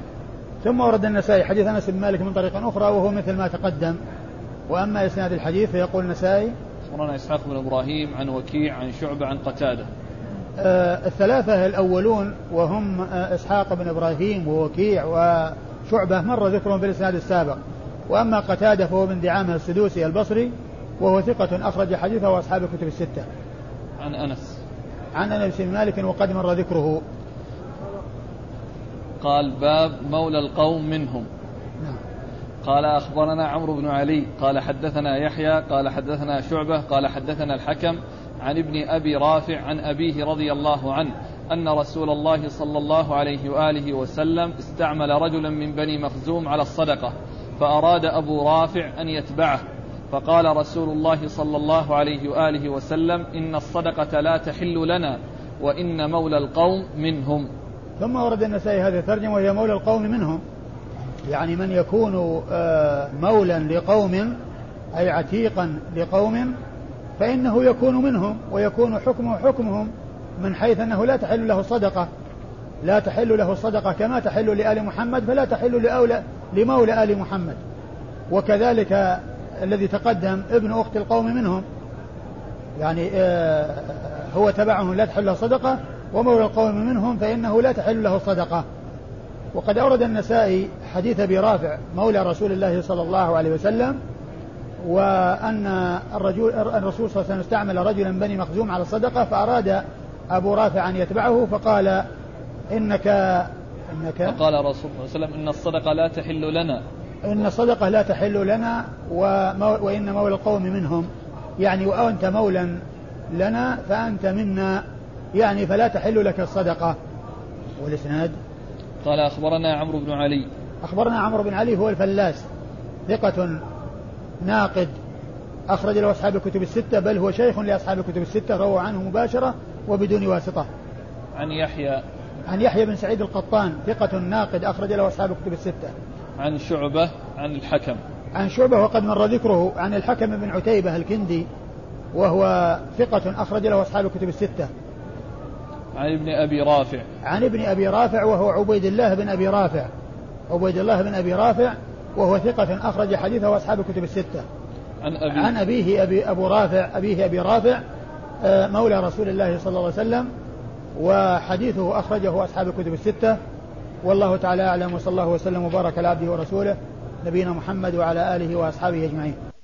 ثم ورد النسائي حديث أنس بن مالك من طريق أخرى وهو مثل ما تقدم. وأما إسناد الحديث فيقول النسائي أخبرنا إسحاق بن إبراهيم عن وكيع عن شعبة عن قتادة. آه الثلاثة الأولون وهم آه إسحاق بن إبراهيم ووكيع وشعبة مر ذكرهم في الإسناد السابق. وأما قتادة فهو من دعامة السدوسي البصري وهو ثقة أخرج حديثه وأصحاب الكتب الستة. عن أنس. عن أنس بن مالك وقد مر ذكره. قال باب مولى القوم منهم. قال أخبرنا عمرو بن علي قال حدثنا يحيى قال حدثنا شعبة قال حدثنا الحكم عن ابن أبي رافع عن أبيه رضي الله عنه أن رسول الله صلى الله عليه وآله وسلم استعمل رجلا من بني مخزوم على الصدقة فأراد أبو رافع أن يتبعه فقال رسول الله صلى الله عليه وآله وسلم إن الصدقة لا تحل لنا وإن مولى القوم منهم. ثم ورد النسائي هذه الترجمة وهي مولى القوم منهم. يعني من يكون آه، مولا لقوم أي عتيقا لقوم فإنه يكون منهم ويكون حكمه حكمهم من حيث أنه لا تحل له الصدقة لا تحل له الصدقة كما تحل لآل محمد فلا تحل لأولى لمولى آل محمد. وكذلك الذي تقدم ابن أخت القوم منهم. يعني آه، هو تبعهم لا تحل له صدقة ومولى القوم منهم فإنه لا تحل له الصدقة وقد أورد النسائي حديث أبي رافع مولى رسول الله صلى الله عليه وسلم وأن الرجل الرسول صلى الله عليه وسلم استعمل رجلا بني مخزوم على الصدقة فأراد أبو رافع أن يتبعه فقال إنك إنك فقال الرسول صلى الله عليه وسلم إن الصدقة لا تحل لنا. إن الصدقة لا تحل لنا وإن مولى القوم منهم. يعني وأنت مولا لنا فأنت منا. يعني فلا تحل لك الصدقة. والإسناد؟ قال أخبرنا عمرو بن علي. أخبرنا عمرو بن علي هو الفلاس ثقة ناقد أخرج له أصحاب الكتب الستة بل هو شيخ لأصحاب الكتب الستة روى عنه مباشرة وبدون واسطة. عن يحيى. عن يحيى بن سعيد القطان ثقة ناقد أخرج له أصحاب الكتب الستة. عن شعبة عن الحكم. عن شعبة وقد مر ذكره عن الحكم بن عتيبة الكندي وهو ثقة أخرج له أصحاب الكتب الستة. عن ابن أبي رافع. عن ابن أبي رافع وهو عبيد الله بن أبي رافع. عبيد الله بن أبي رافع وهو ثقة أخرج حديثه أصحاب الكتب الستة. عن أبي عن أبيه أبي أبو رافع أبيه أبي رافع آه، مولى رسول الله صلى الله عليه وسلم وحديثه أخرجه أصحاب الكتب الستة. والله تعالى أعلم وصلى الله وسلم وبارك على عبده ورسوله نبينا محمد وعلى آله وأصحابه أجمعين.